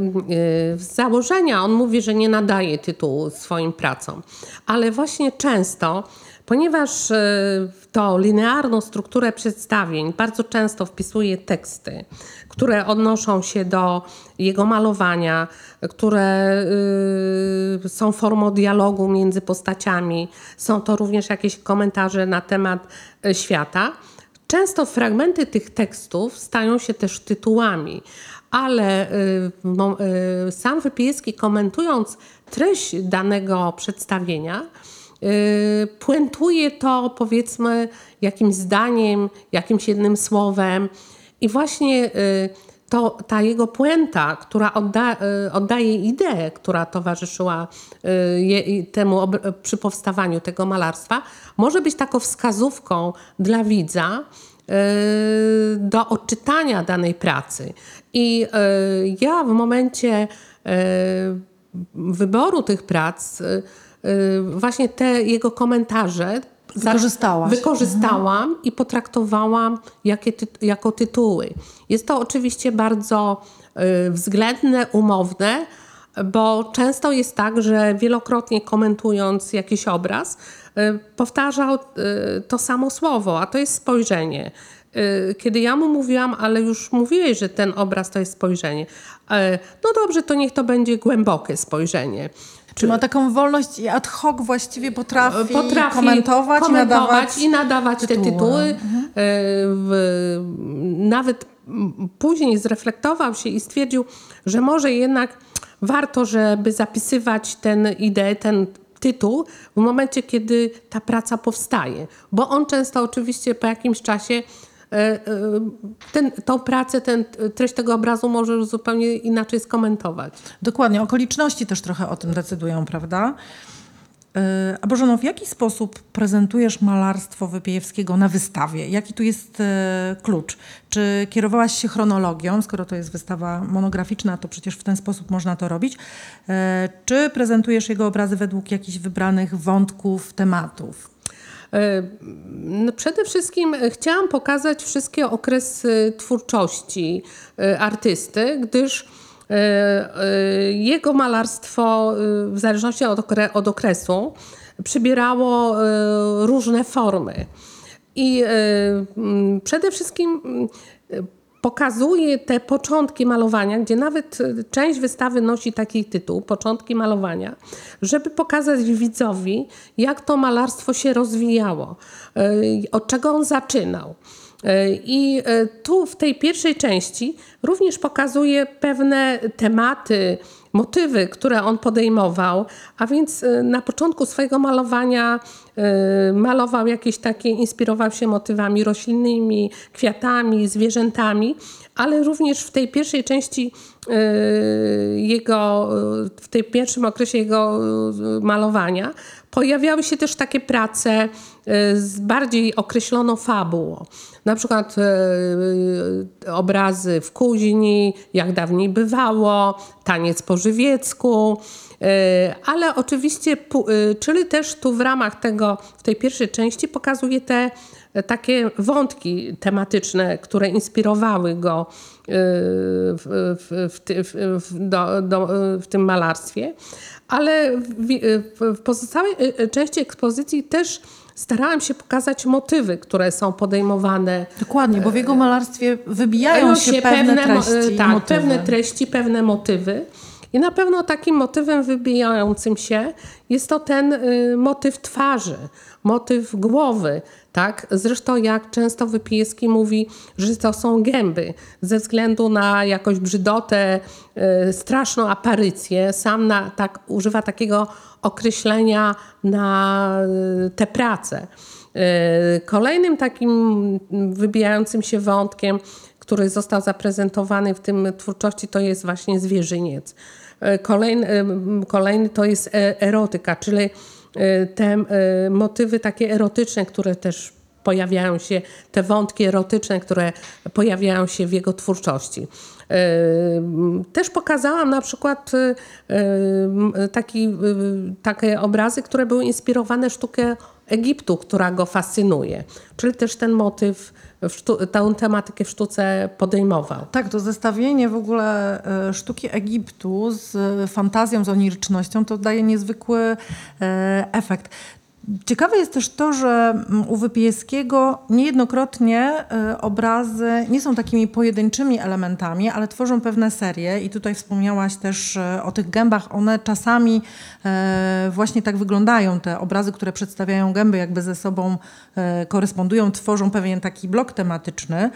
z założenia on mówi, że nie nadaje tytułu swoim pracom, ale właśnie często Ponieważ e, w tą linearną strukturę przedstawień bardzo często wpisuje teksty, które odnoszą się do jego malowania, które y, są formą dialogu między postaciami, są to również jakieś komentarze na temat e, świata. Często fragmenty tych tekstów stają się też tytułami, ale y, y, sam Wypieski komentując treść danego przedstawienia, puentuje to powiedzmy jakimś zdaniem, jakimś jednym słowem i właśnie y, to, ta jego puenta, która odda, y, oddaje ideę, która towarzyszyła y, je, temu przy powstawaniu tego malarstwa, może być taką wskazówką dla widza y, do odczytania danej pracy. I y, ja w momencie y, wyboru tych prac, y, y, właśnie te jego komentarze Wykorzystałaś. Wykorzystałam i potraktowałam ty, jako tytuły. Jest to oczywiście bardzo y, względne, umowne, bo często jest tak, że wielokrotnie komentując jakiś obraz, y, powtarzał y, to samo słowo, a to jest spojrzenie. Y, Kiedy ja mu mówiłam, ale już mówiłeś, że ten obraz to jest spojrzenie. No dobrze, to niech to będzie głębokie spojrzenie. Czy ma taką wolność i ad hoc właściwie potrafi, potrafi komentować, i nadawać, i nadawać te tytuły. tytuły. E, W, nawet później zreflektował się i stwierdził, że może jednak warto, żeby zapisywać ten ideę, ten tytuł w momencie, kiedy ta praca powstaje. Bo on często oczywiście po jakimś czasie e, e, ten, tą pracę, ten, treść tego obrazu może już zupełnie inaczej skomentować. Dokładnie, okoliczności też trochę o tym decydują, prawda? A Bożeno, w jaki sposób prezentujesz malarstwo Wypiejewskiego na wystawie? Jaki tu jest e, klucz? Czy kierowałaś się chronologią, skoro to jest wystawa monograficzna, to przecież w ten sposób można to robić? E, Czy prezentujesz jego obrazy według jakichś wybranych wątków, tematów? E, No przede wszystkim e, chciałam pokazać wszystkie okresy twórczości e, artysty, gdyż jego malarstwo, w zależności od, okre, od okresu, przybierało różne formy. I przede wszystkim pokazuje te początki malowania, gdzie nawet e, część wystawy nosi taki tytuł, Początki malowania, żeby pokazać widzowi, jak to malarstwo się rozwijało, e, od czego on zaczynał. E, I tu w tej pierwszej części również pokazuje pewne tematy, motywy, które on podejmował, a więc e, na początku swojego malowania e, malował jakieś takie, inspirował się motywami roślinnymi, kwiatami, zwierzętami, ale również w tej pierwszej części e, jego, w tej pierwszym okresie jego malowania pojawiały się też takie prace e, z bardziej określoną fabułą. Na przykład e, e, obrazy w kuźni, jak dawniej bywało, taniec po żywiecku, ale oczywiście, czyli też tu w ramach tego, w tej pierwszej części pokazuje te takie wątki tematyczne, które inspirowały go w, w, w, do, do, w tym malarstwie. Ale w, w, pozostałej e, części ekspozycji też starałam się pokazać motywy, które są podejmowane Dokładnie, bo w jego malarstwie wybijają Mają się, pewne, mo- treści, tak, motywy. pewne treści, pewne motywy. I na pewno takim motywem wybijającym się jest to ten y, motyw twarzy, motyw głowy. Tak? Zresztą jak często Wypieski mówi, że to są gęby ze względu na jakąś brzydotę, y, straszną aparycję. Sam na, tak, używa takiego określenia na y, te prace. Y, Kolejnym takim wybijającym się wątkiem, który został zaprezentowany w tym twórczości, to jest właśnie zwierzyniec. Kolejny, kolejny to jest e- erotyka, czyli te y, motywy takie erotyczne, które też pojawiają się, te wątki erotyczne, które pojawiają się w jego twórczości. Yy, Też pokazałam na przykład taki, takie obrazy, które były inspirowane sztukę Egiptu, która go fascynuje. Czyli też ten motyw, tę tematykę w sztuce podejmował. Tak, to zestawienie w ogóle e, sztuki Egiptu z fantazją, z onirycznością, to daje niezwykły e, efekt. Ciekawe jest też to, że mm, u Wypieskiego niejednokrotnie y, obrazy nie są takimi pojedynczymi elementami, ale tworzą pewne serie i tutaj wspomniałaś też y, o tych gębach. One czasami y, właśnie tak wyglądają, te obrazy, które przedstawiają gęby jakby ze sobą korespondują, tworzą pewien taki blok tematyczny.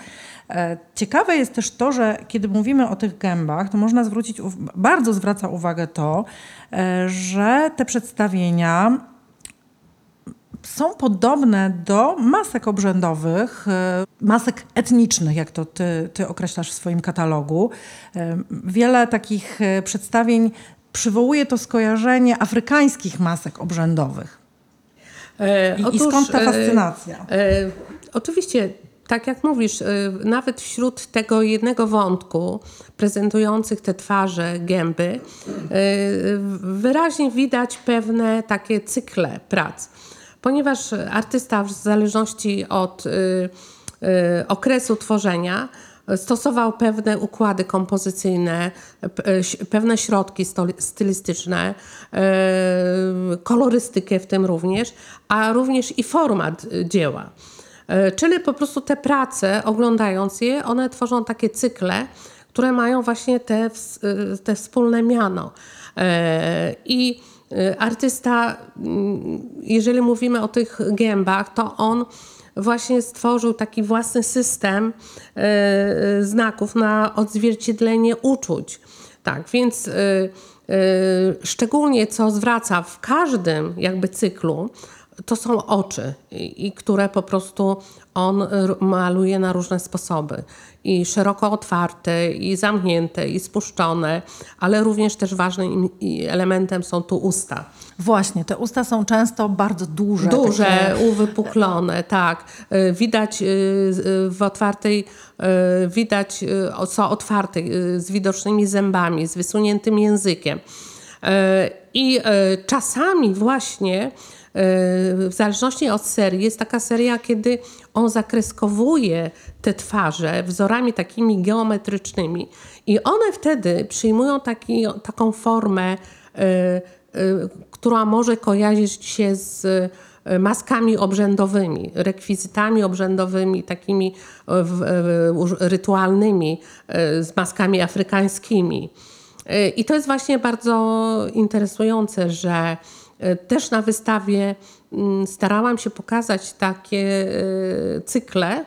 Ciekawe jest też to, że kiedy mówimy o tych gębach, to można zwrócić, bardzo zwraca uwagę to, że te przedstawienia są podobne do masek obrzędowych, e, masek etnicznych, jak to ty, ty określasz w swoim katalogu. E, wiele takich e, przedstawień przywołuje to skojarzenie afrykańskich masek obrzędowych. I, Otóż, I skąd ta fascynacja? E, e, oczywiście tak jak mówisz, nawet wśród tego jednego wątku prezentujących te twarze, gęby, wyraźnie widać pewne takie cykle prac ponieważ artysta w zależności od y, y, okresu tworzenia stosował pewne układy kompozycyjne, y, pewne środki stylistyczne, kolorystykę w tym również, a również i format dzieła. Czyli po prostu te prace, oglądając je, one tworzą takie cykle, które mają właśnie te, te wspólne miano. I artysta, mm, jeżeli mówimy o tych gębach, to on właśnie stworzył taki własny system y, y, znaków na odzwierciedlenie uczuć. Tak, więc szczególnie co zwraca w każdym jakby cyklu, to są oczy, i, które po prostu on maluje na różne sposoby. I szeroko otwarte, i zamknięte, i spuszczone, ale również też ważnym elementem są tu usta. Właśnie, te usta są często bardzo duże. Duże, takie... uwypuklone, tak. Y, widać y, y, w otwartej, widać co otwarte, z widocznymi zębami, z wysuniętym językiem. I czasami właśnie w zależności od serii, jest taka seria, kiedy on zakreskowuje te twarze wzorami takimi geometrycznymi i one wtedy przyjmują taki, taką formę, y, y, która może kojarzyć się z y, maskami obrzędowymi, rekwizytami obrzędowymi, takimi rytualnymi, z maskami afrykańskimi. I to jest właśnie bardzo interesujące, że E, też na wystawie starałam się pokazać takie e, cykle,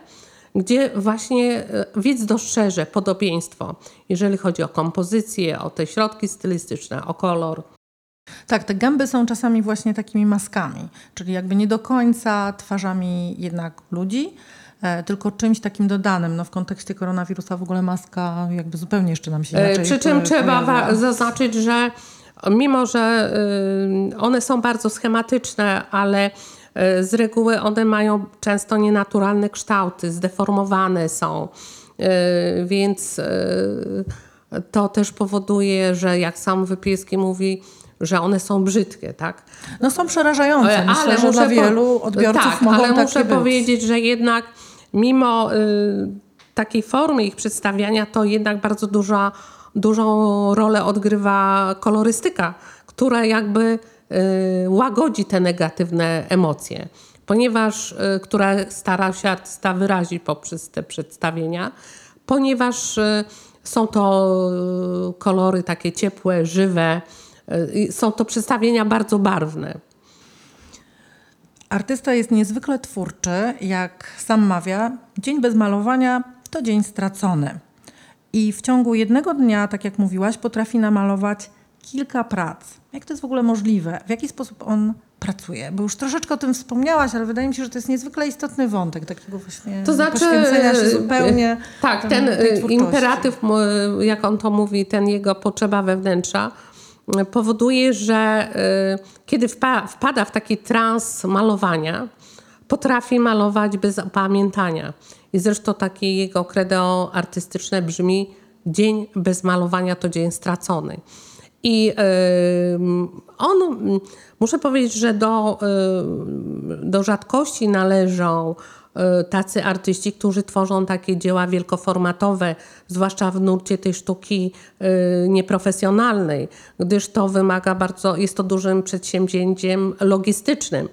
gdzie właśnie e, widz dostrzeże podobieństwo, jeżeli chodzi o kompozycję, o te środki stylistyczne, o kolor. Tak, te gęby są czasami właśnie takimi maskami, czyli jakby nie do końca twarzami jednak ludzi, tylko czymś takim dodanym. No w kontekście koronawirusa w ogóle maska jakby zupełnie jeszcze nam się inaczej Przy czym trzeba zaznaczyć, że mimo że y, one są bardzo schematyczne, ale y, z reguły one mają często nienaturalne kształty, zdeformowane są, y, więc to też powoduje, że jak sam Wypieski mówi, że one są brzydkie, tak? No są przerażające. Myślę, ale że dla wielu odbiorców tak, mogą ale muszę być. powiedzieć, że jednak mimo y, takiej formy ich przedstawiania, to jednak bardzo duża dużą rolę odgrywa kolorystyka, która jakby y, łagodzi te negatywne emocje, ponieważ, y, która stara się artysta wyrazić poprzez te przedstawienia, ponieważ y, są to kolory takie ciepłe, żywe, są to przedstawienia bardzo barwne. Artysta jest niezwykle twórczy, jak sam mawia. Dzień bez malowania to dzień stracony. I w ciągu jednego dnia, tak jak mówiłaś, potrafi namalować kilka prac. Jak to jest w ogóle możliwe? W jaki sposób on pracuje? Bo już troszeczkę o tym wspomniałaś, ale wydaje mi się, że to jest niezwykle istotny wątek takiego właśnie to znaczy, poświęcenia się zupełnie. Tak, ten imperatyw, jak on to mówi, ten jego potrzeba wewnętrza powoduje, że kiedy wpada w taki trans malowania, potrafi malować bez opamiętania. I zresztą takie jego credo artystyczne brzmi dzień bez malowania to dzień stracony. I on, muszę powiedzieć, że do, do rzadkości należą yy, tacy artyści, którzy tworzą takie dzieła wielkoformatowe, zwłaszcza w nurcie tej sztuki nieprofesjonalnej, gdyż to wymaga bardzo, jest to dużym przedsięwzięciem logistycznym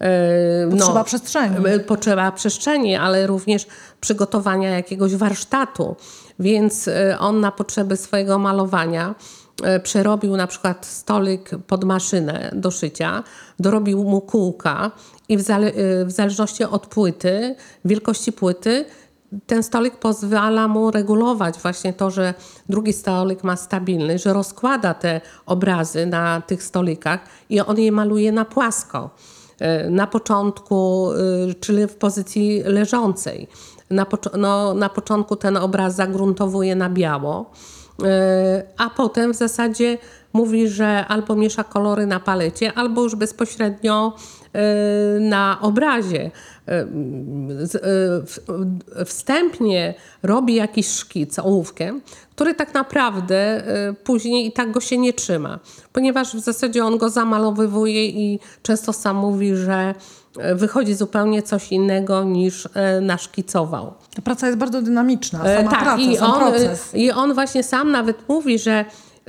e, Potrzeba przestrzeni. e, Potrzeba przestrzeni, ale również przygotowania jakiegoś warsztatu. Więc e, on na potrzeby swojego malowania przerobił na przykład stolik pod maszynę do szycia, dorobił mu kółka i w, zale, w zależności od płyty, wielkości płyty, ten stolik pozwala mu regulować właśnie to, że drugi stolik ma stabilny, że rozkłada te obrazy na tych stolikach i on je maluje na płasko. E, na początku, y, czyli w pozycji leżącej. Na, no, na początku ten obraz zagruntowuje na biało, e, a potem w zasadzie mówi, że albo miesza kolory na palecie, albo już bezpośrednio e, na obrazie. Y, w- Wstępnie robi jakiś szkic ołówkiem, który tak naprawdę y, później i tak go się nie trzyma, ponieważ w zasadzie on go zamalowywuje i często sam mówi, że wychodzi zupełnie coś innego niż naszkicował. Ta praca jest bardzo dynamiczna, E, sama praca, i sam on, proces. e, I on właśnie sam nawet mówi, że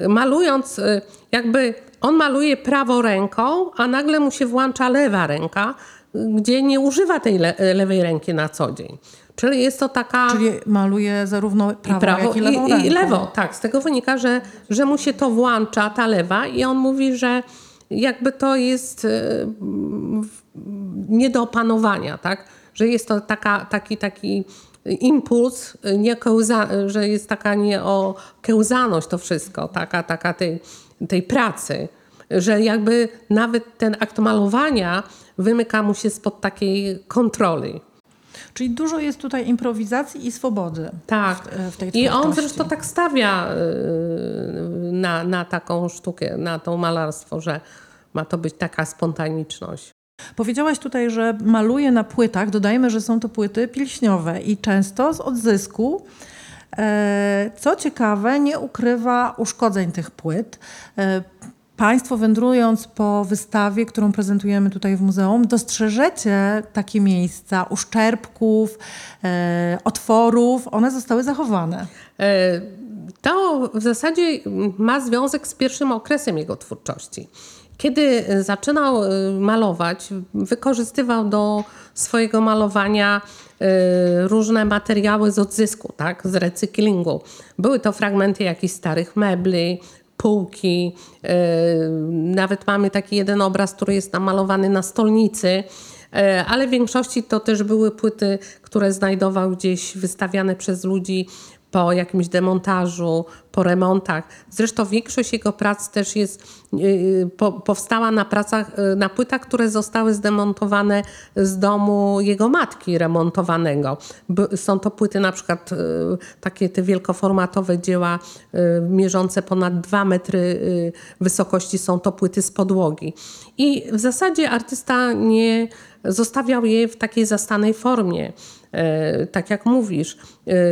malując, e, jakby on maluje prawą ręką, a nagle mu się włącza lewa ręka, gdzie nie używa tej le, lewej ręki na co dzień. Czyli jest to taka. Czyli maluje zarówno prawo, jak i lewą i, i lewą, tak. Z tego wynika, że, że mu się to włącza, ta lewa, i on mówi, że jakby to jest e, nie do opanowania, tak? Że jest to taka, taki, taki impuls, nie kełza, że jest taka nieokiełzaność to wszystko, taka, taka tej, tej pracy, że jakby nawet ten akt malowania wymyka mu się spod takiej kontroli. Czyli dużo jest tutaj improwizacji i swobody. Tak. w- w tej I on zresztą tak stawia yy, na, na taką sztukę, na to malarstwo, że ma to być taka spontaniczność. Powiedziałaś tutaj, że maluje na płytach. Dodajmy, że są to płyty pilśniowe i często z odzysku. E, Co ciekawe, nie ukrywa uszkodzeń tych płyt. Państwo wędrując po wystawie, którą prezentujemy tutaj w muzeum, dostrzeżecie takie miejsca uszczerbków, e, otworów. One zostały zachowane. E, To w zasadzie ma związek z pierwszym okresem jego twórczości. Kiedy zaczynał e, malować, wykorzystywał do swojego malowania e, różne materiały z odzysku, tak, z recyklingu. Były to fragmenty jakichś starych mebli, półki. e, Nawet mamy taki jeden obraz, który jest namalowany na stolnicy. E, Ale w większości to też były płyty, które znajdował gdzieś wystawiane przez ludzi po jakimś demontażu, po remontach. Zresztą większość jego prac też jest, yy, po, powstała na pracach, yy, na płytach, które zostały zdemontowane z domu jego matki remontowanego. Są to płyty na przykład takie te wielkoformatowe dzieła mierzące ponad 2 metry wysokości. Są to płyty z podłogi. I w zasadzie artysta nie zostawiał je w takiej zastanej formie. Tak jak mówisz,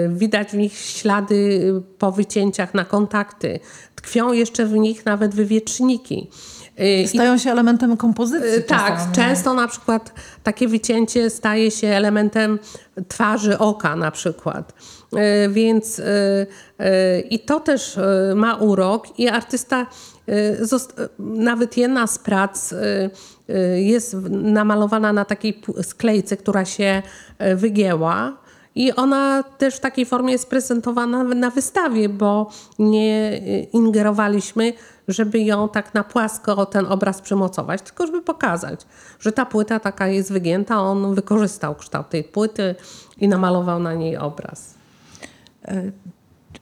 widać w nich ślady po wycięciach na kontakty. Tkwią jeszcze w nich nawet wywieczniki. I- Stają się elementem kompozycji. tak, czasami. często na przykład takie wycięcie staje się elementem twarzy oka na przykład. Więc i to też ma urok i artysta nawet jedna z prac jest namalowana na takiej sklejce, która się wygięła. I ona też w takiej formie jest prezentowana na wystawie, bo nie y, ingerowaliśmy, żeby ją tak na płasko ten obraz przymocować, tylko żeby pokazać, że ta płyta taka jest wygięta, on wykorzystał kształt tej płyty i namalował na niej obraz.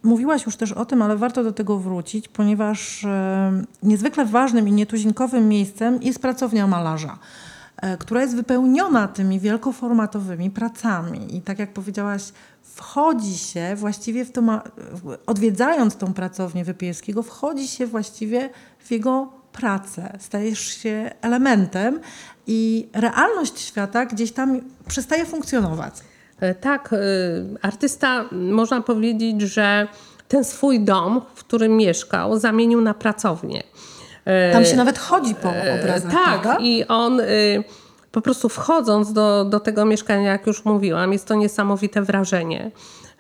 Mówiłaś już też o tym, ale warto do tego wrócić, ponieważ e, niezwykle ważnym i nietuzinkowym miejscem jest pracownia malarza, która jest wypełniona tymi wielkoformatowymi pracami. I tak jak powiedziałaś, wchodzi się właściwie w to, odwiedzając tą pracownię Wypieskiego, wchodzi się właściwie w jego pracę, stajesz się elementem i realność świata gdzieś tam przestaje funkcjonować. E, Tak, y, artysta, można powiedzieć, że ten swój dom, w którym mieszkał, zamienił na pracownię. E, Tam się nawet chodzi po obrazach, Tak, prawda? i on y, po prostu wchodząc do, do tego mieszkania, jak już mówiłam, jest to niesamowite wrażenie.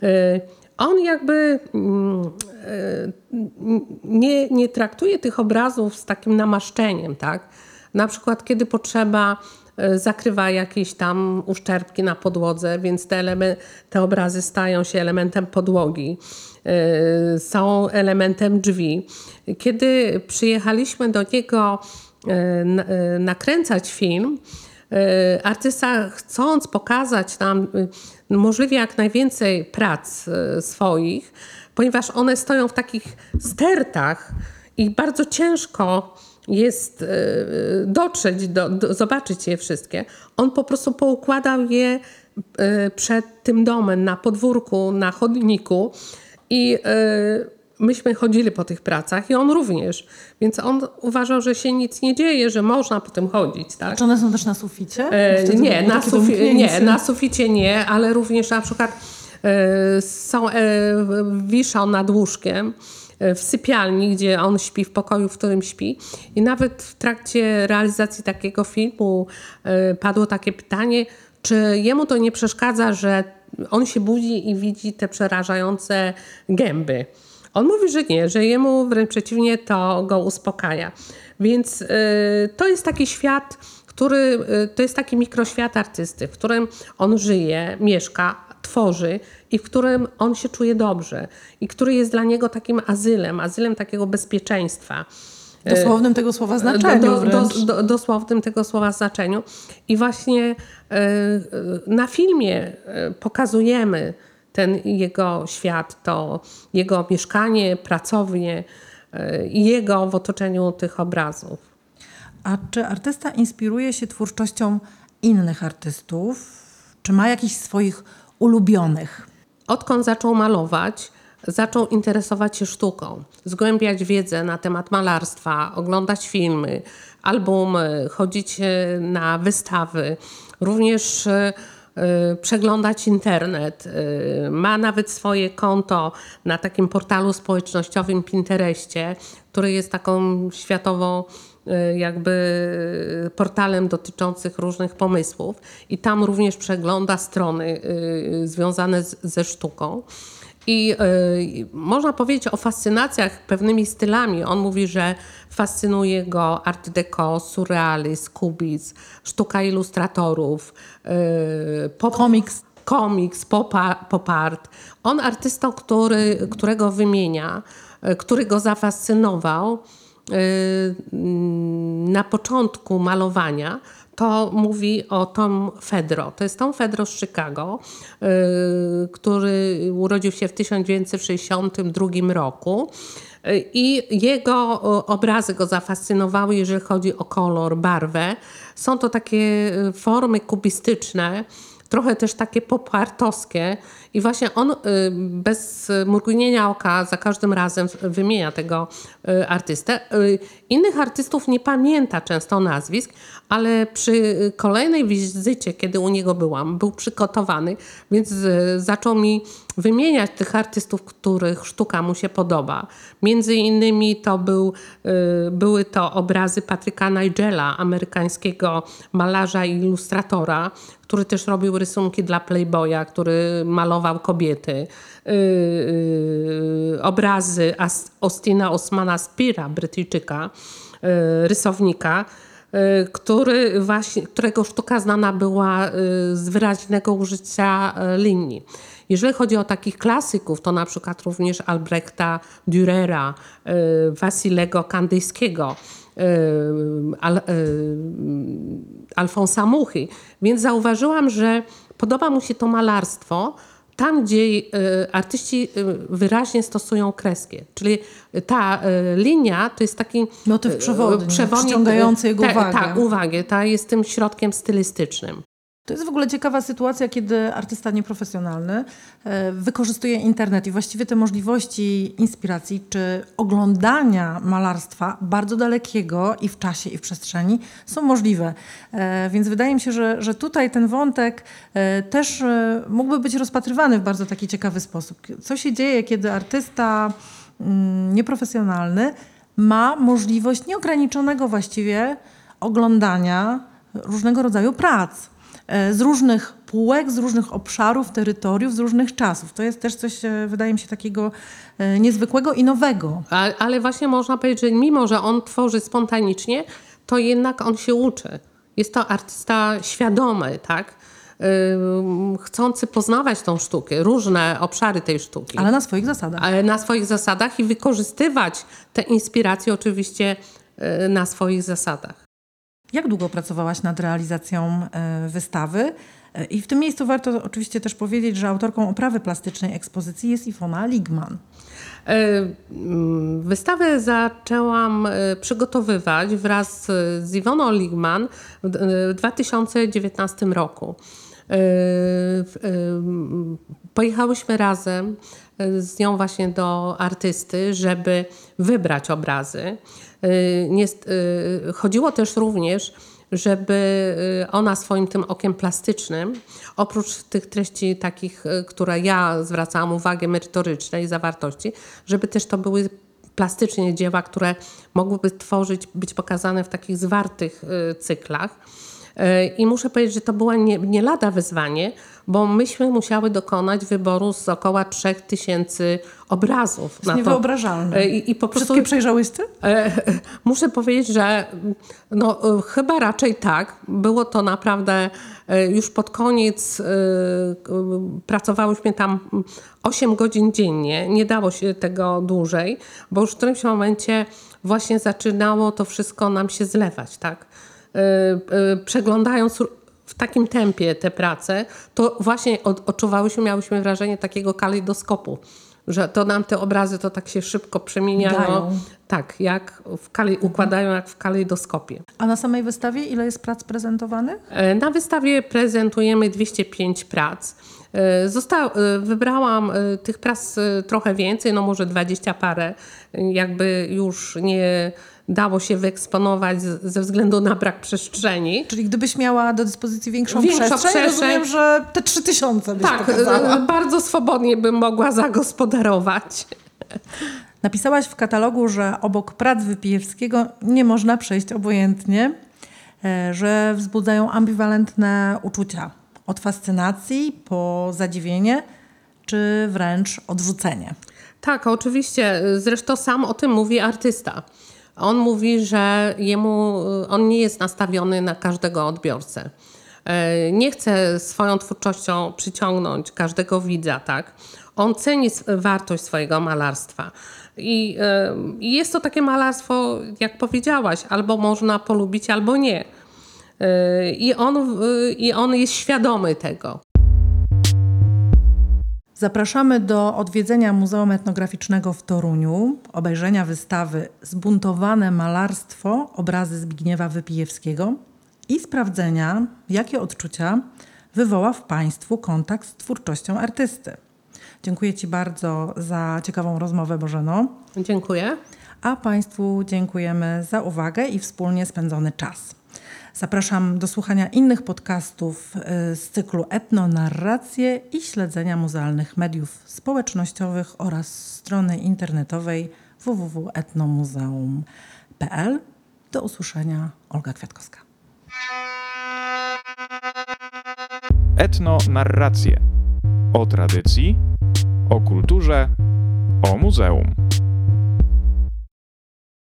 Y, on jakby mm, y, nie, nie traktuje tych obrazów z takim namaszczeniem, tak? Na przykład, kiedy potrzeba e, zakrywa jakieś tam uszczerbki na podłodze, więc te, te obrazy stają się elementem podłogi, e, są elementem drzwi. Kiedy przyjechaliśmy do niego na- e, nakręcać film, artysta chcąc pokazać nam możliwie jak najwięcej prac swoich, ponieważ one stoją w takich stertach i bardzo ciężko jest dotrzeć, do, do, zobaczyć je wszystkie. On po prostu poukładał je przed tym domem, na podwórku, na chodniku i e, myśmy chodzili po tych pracach i on również. Więc on uważał, że się nic nie dzieje, że można po tym chodzić. Tak? Czy one są też na suficie? E, nie, na sufi- nie, na suficie nie, ale również na przykład e, są, e, wiszą nad łóżkiem e, w sypialni, gdzie on śpi, w pokoju, w którym śpi. I nawet w trakcie realizacji takiego filmu padło takie pytanie, czy jemu to nie przeszkadza, że on się budzi i widzi te przerażające gęby. On mówi, że nie, że jemu wręcz przeciwnie to go uspokaja. Więc y, to jest taki świat, który, y, to jest taki mikroświat artysty, w którym on żyje, mieszka, tworzy i w którym on się czuje dobrze i który jest dla niego takim azylem, azylem takiego bezpieczeństwa. W dosłownym tego słowa znaczeniu Do, do, do, dosłownym tego słowa znaczeniu. I właśnie e, e, na filmie e, pokazujemy ten jego świat, to jego mieszkanie, pracownię e, i jego w otoczeniu tych obrazów. A czy artysta inspiruje się twórczością innych artystów? Czy ma jakichś swoich ulubionych? Odkąd zaczął malować, zaczął interesować się sztuką, zgłębiać wiedzę na temat malarstwa, oglądać filmy, albumy, chodzić e, na wystawy, również e, e, przeglądać internet. Ma nawet swoje konto na takim portalu społecznościowym Pinterestie, który jest taką światową jakby portalem dotyczących różnych pomysłów i tam również przegląda strony związane z, ze sztuką. I y, można powiedzieć o fascynacjach pewnymi stylami. On mówi, że fascynuje go art deco, surrealizm, kubizm, sztuka ilustratorów, y, pop, Komiks. komiks, pop, pop art. On artystą, który, którego wymienia, y, który go zafascynował y, na początku malowania, to mówi o Tom Fedro. To jest Tom Fedro z Chicago, y, który urodził się w 1962 roku. Y, I jego o, obrazy go zafascynowały, jeżeli chodzi o kolor, barwę. Są to takie y, formy kubistyczne, trochę też takie popartowskie i właśnie on y, bez mrugnienia oka za każdym razem wymienia tego y, artystę. Y, Innych artystów nie pamięta często nazwisk, ale przy kolejnej wizycie, kiedy u niego byłam, był przygotowany, więc zaczął mi wymieniać tych artystów, których sztuka mu się podoba. Między innymi to był, były to obrazy Patryka Nigela, amerykańskiego malarza i ilustratora, który też robił rysunki dla Playboya, który malował kobiety. Y, y, obrazy As- Austina Osmana Spira, Brytyjczyka, y, rysownika, y, który właśnie, którego sztuka znana była y, z wyraźnego użycia y, linii. Jeżeli chodzi o takich klasyków, to na przykład również Albrechta Dürera, Wasilego Kandyjskiego, Al, Alfonsa Muchy. Więc zauważyłam, że podoba mu się to malarstwo tam, gdzie y, artyści y, wyraźnie stosują kreskę. Czyli ta y, linia to jest taki Motyw przewodni, przewodnik, przyciągający jego ta, uwagę. Tak, uwagę. Ta jest tym środkiem stylistycznym. To jest w ogóle ciekawa sytuacja, kiedy artysta nieprofesjonalny e, wykorzystuje internet i właściwie te możliwości inspiracji czy oglądania malarstwa bardzo dalekiego i w czasie, i w przestrzeni są możliwe. E, Więc wydaje mi się, że, że tutaj ten wątek e, też mógłby być rozpatrywany w bardzo taki ciekawy sposób. Co się dzieje, kiedy artysta mm, nieprofesjonalny ma możliwość nieograniczonego właściwie oglądania różnego rodzaju prac z różnych półek, z różnych obszarów, terytoriów, z różnych czasów. To jest też coś, e, wydaje mi się, takiego e, niezwykłego i nowego. A, ale właśnie można powiedzieć, że mimo, że on tworzy spontanicznie, to jednak on się uczy. Jest to artysta świadomy, tak? Chcący poznawać tą sztukę, różne obszary tej sztuki Ale na swoich zasadach. ale na swoich zasadach i wykorzystywać te inspiracje oczywiście y, na swoich zasadach. Jak długo pracowałaś nad realizacją e, wystawy? E, I w tym miejscu warto oczywiście też powiedzieć, że autorką oprawy plastycznej ekspozycji jest Iwona Ligman. E, mm, Wystawę zaczęłam przygotowywać wraz z Iwoną Ligman w w 2019 roku. Pojechałyśmy razem z nią właśnie do artysty, żeby wybrać obrazy. Jest- e, Chodziło też również, żeby y, ona swoim tym okiem plastycznym, oprócz tych treści takich, y, które ja zwracałam uwagę merytorycznej zawartości, żeby też to były plastycznie dzieła, które mogłyby tworzyć, być pokazane w takich zwartych y, cyklach. I muszę powiedzieć, że to było nie, nie lada wyzwanie, bo myśmy musiały dokonać wyboru z około 3000 obrazów. jest niewyobrażalne. Y, I, i po prostu Wszystkie przejrzałyście? E, Muszę powiedzieć, że no, e, chyba raczej tak. Było to naprawdę e, już pod koniec. e, Pracowałyśmy tam 8 godzin dziennie. Nie dało się tego dłużej, bo już w którymś momencie właśnie zaczynało to wszystko nam się zlewać. Tak? E, e, Przeglądając w takim tempie te prace, to właśnie od- odczuwałyśmy, miałyśmy wrażenie takiego kalejdoskopu, że to nam te obrazy to tak się szybko przemieniają. Dają. Tak, jak w kale, układają jak w kalejdoskopie. A na samej wystawie ile jest prac prezentowanych? E, Na wystawie prezentujemy 205 prac. E, Zosta- e, wybrałam tych prac trochę więcej, no może 20 parę. Jakby już nie dało się wyeksponować ze względu na brak przestrzeni. Czyli gdybyś miała do dyspozycji większą, Większą przestrzeń, przestrzeń. rozumiem, że te 3000 byś Tak, pokazała. bardzo swobodnie bym mogła zagospodarować. Napisałaś w katalogu, że obok prac Wypijewskiego nie można przejść obojętnie, e, że wzbudzają ambiwalentne uczucia. Od fascynacji po zadziwienie, czy wręcz odrzucenie. Tak, oczywiście. Zresztą sam o tym mówi artysta. On mówi, że jemu, on nie jest nastawiony na każdego odbiorcę. E, Nie chce swoją twórczością przyciągnąć każdego widza, tak? On ceni wartość swojego malarstwa. I, I jest to takie malarstwo, jak powiedziałaś, albo można polubić, albo nie. E, I on, I on jest świadomy tego. Zapraszamy do odwiedzenia Muzeum Etnograficznego w Toruniu, obejrzenia wystawy Zbuntowane malarstwo obrazy Zbigniewa Wypijewskiego i sprawdzenia, jakie odczucia wywoła w Państwu kontakt z twórczością artysty. Dziękuję Ci bardzo za ciekawą rozmowę, Bożeno, Dziękuję. a Państwu dziękujemy za uwagę i wspólnie spędzony czas. Zapraszam do słuchania innych podcastów y, z cyklu Etnonarracje i śledzenia muzealnych mediów społecznościowych oraz strony internetowej www.etnomuzeum.pl. Do usłyszenia, Olga Kwiatkowska. Etnonarracje o tradycji, o kulturze, o muzeum.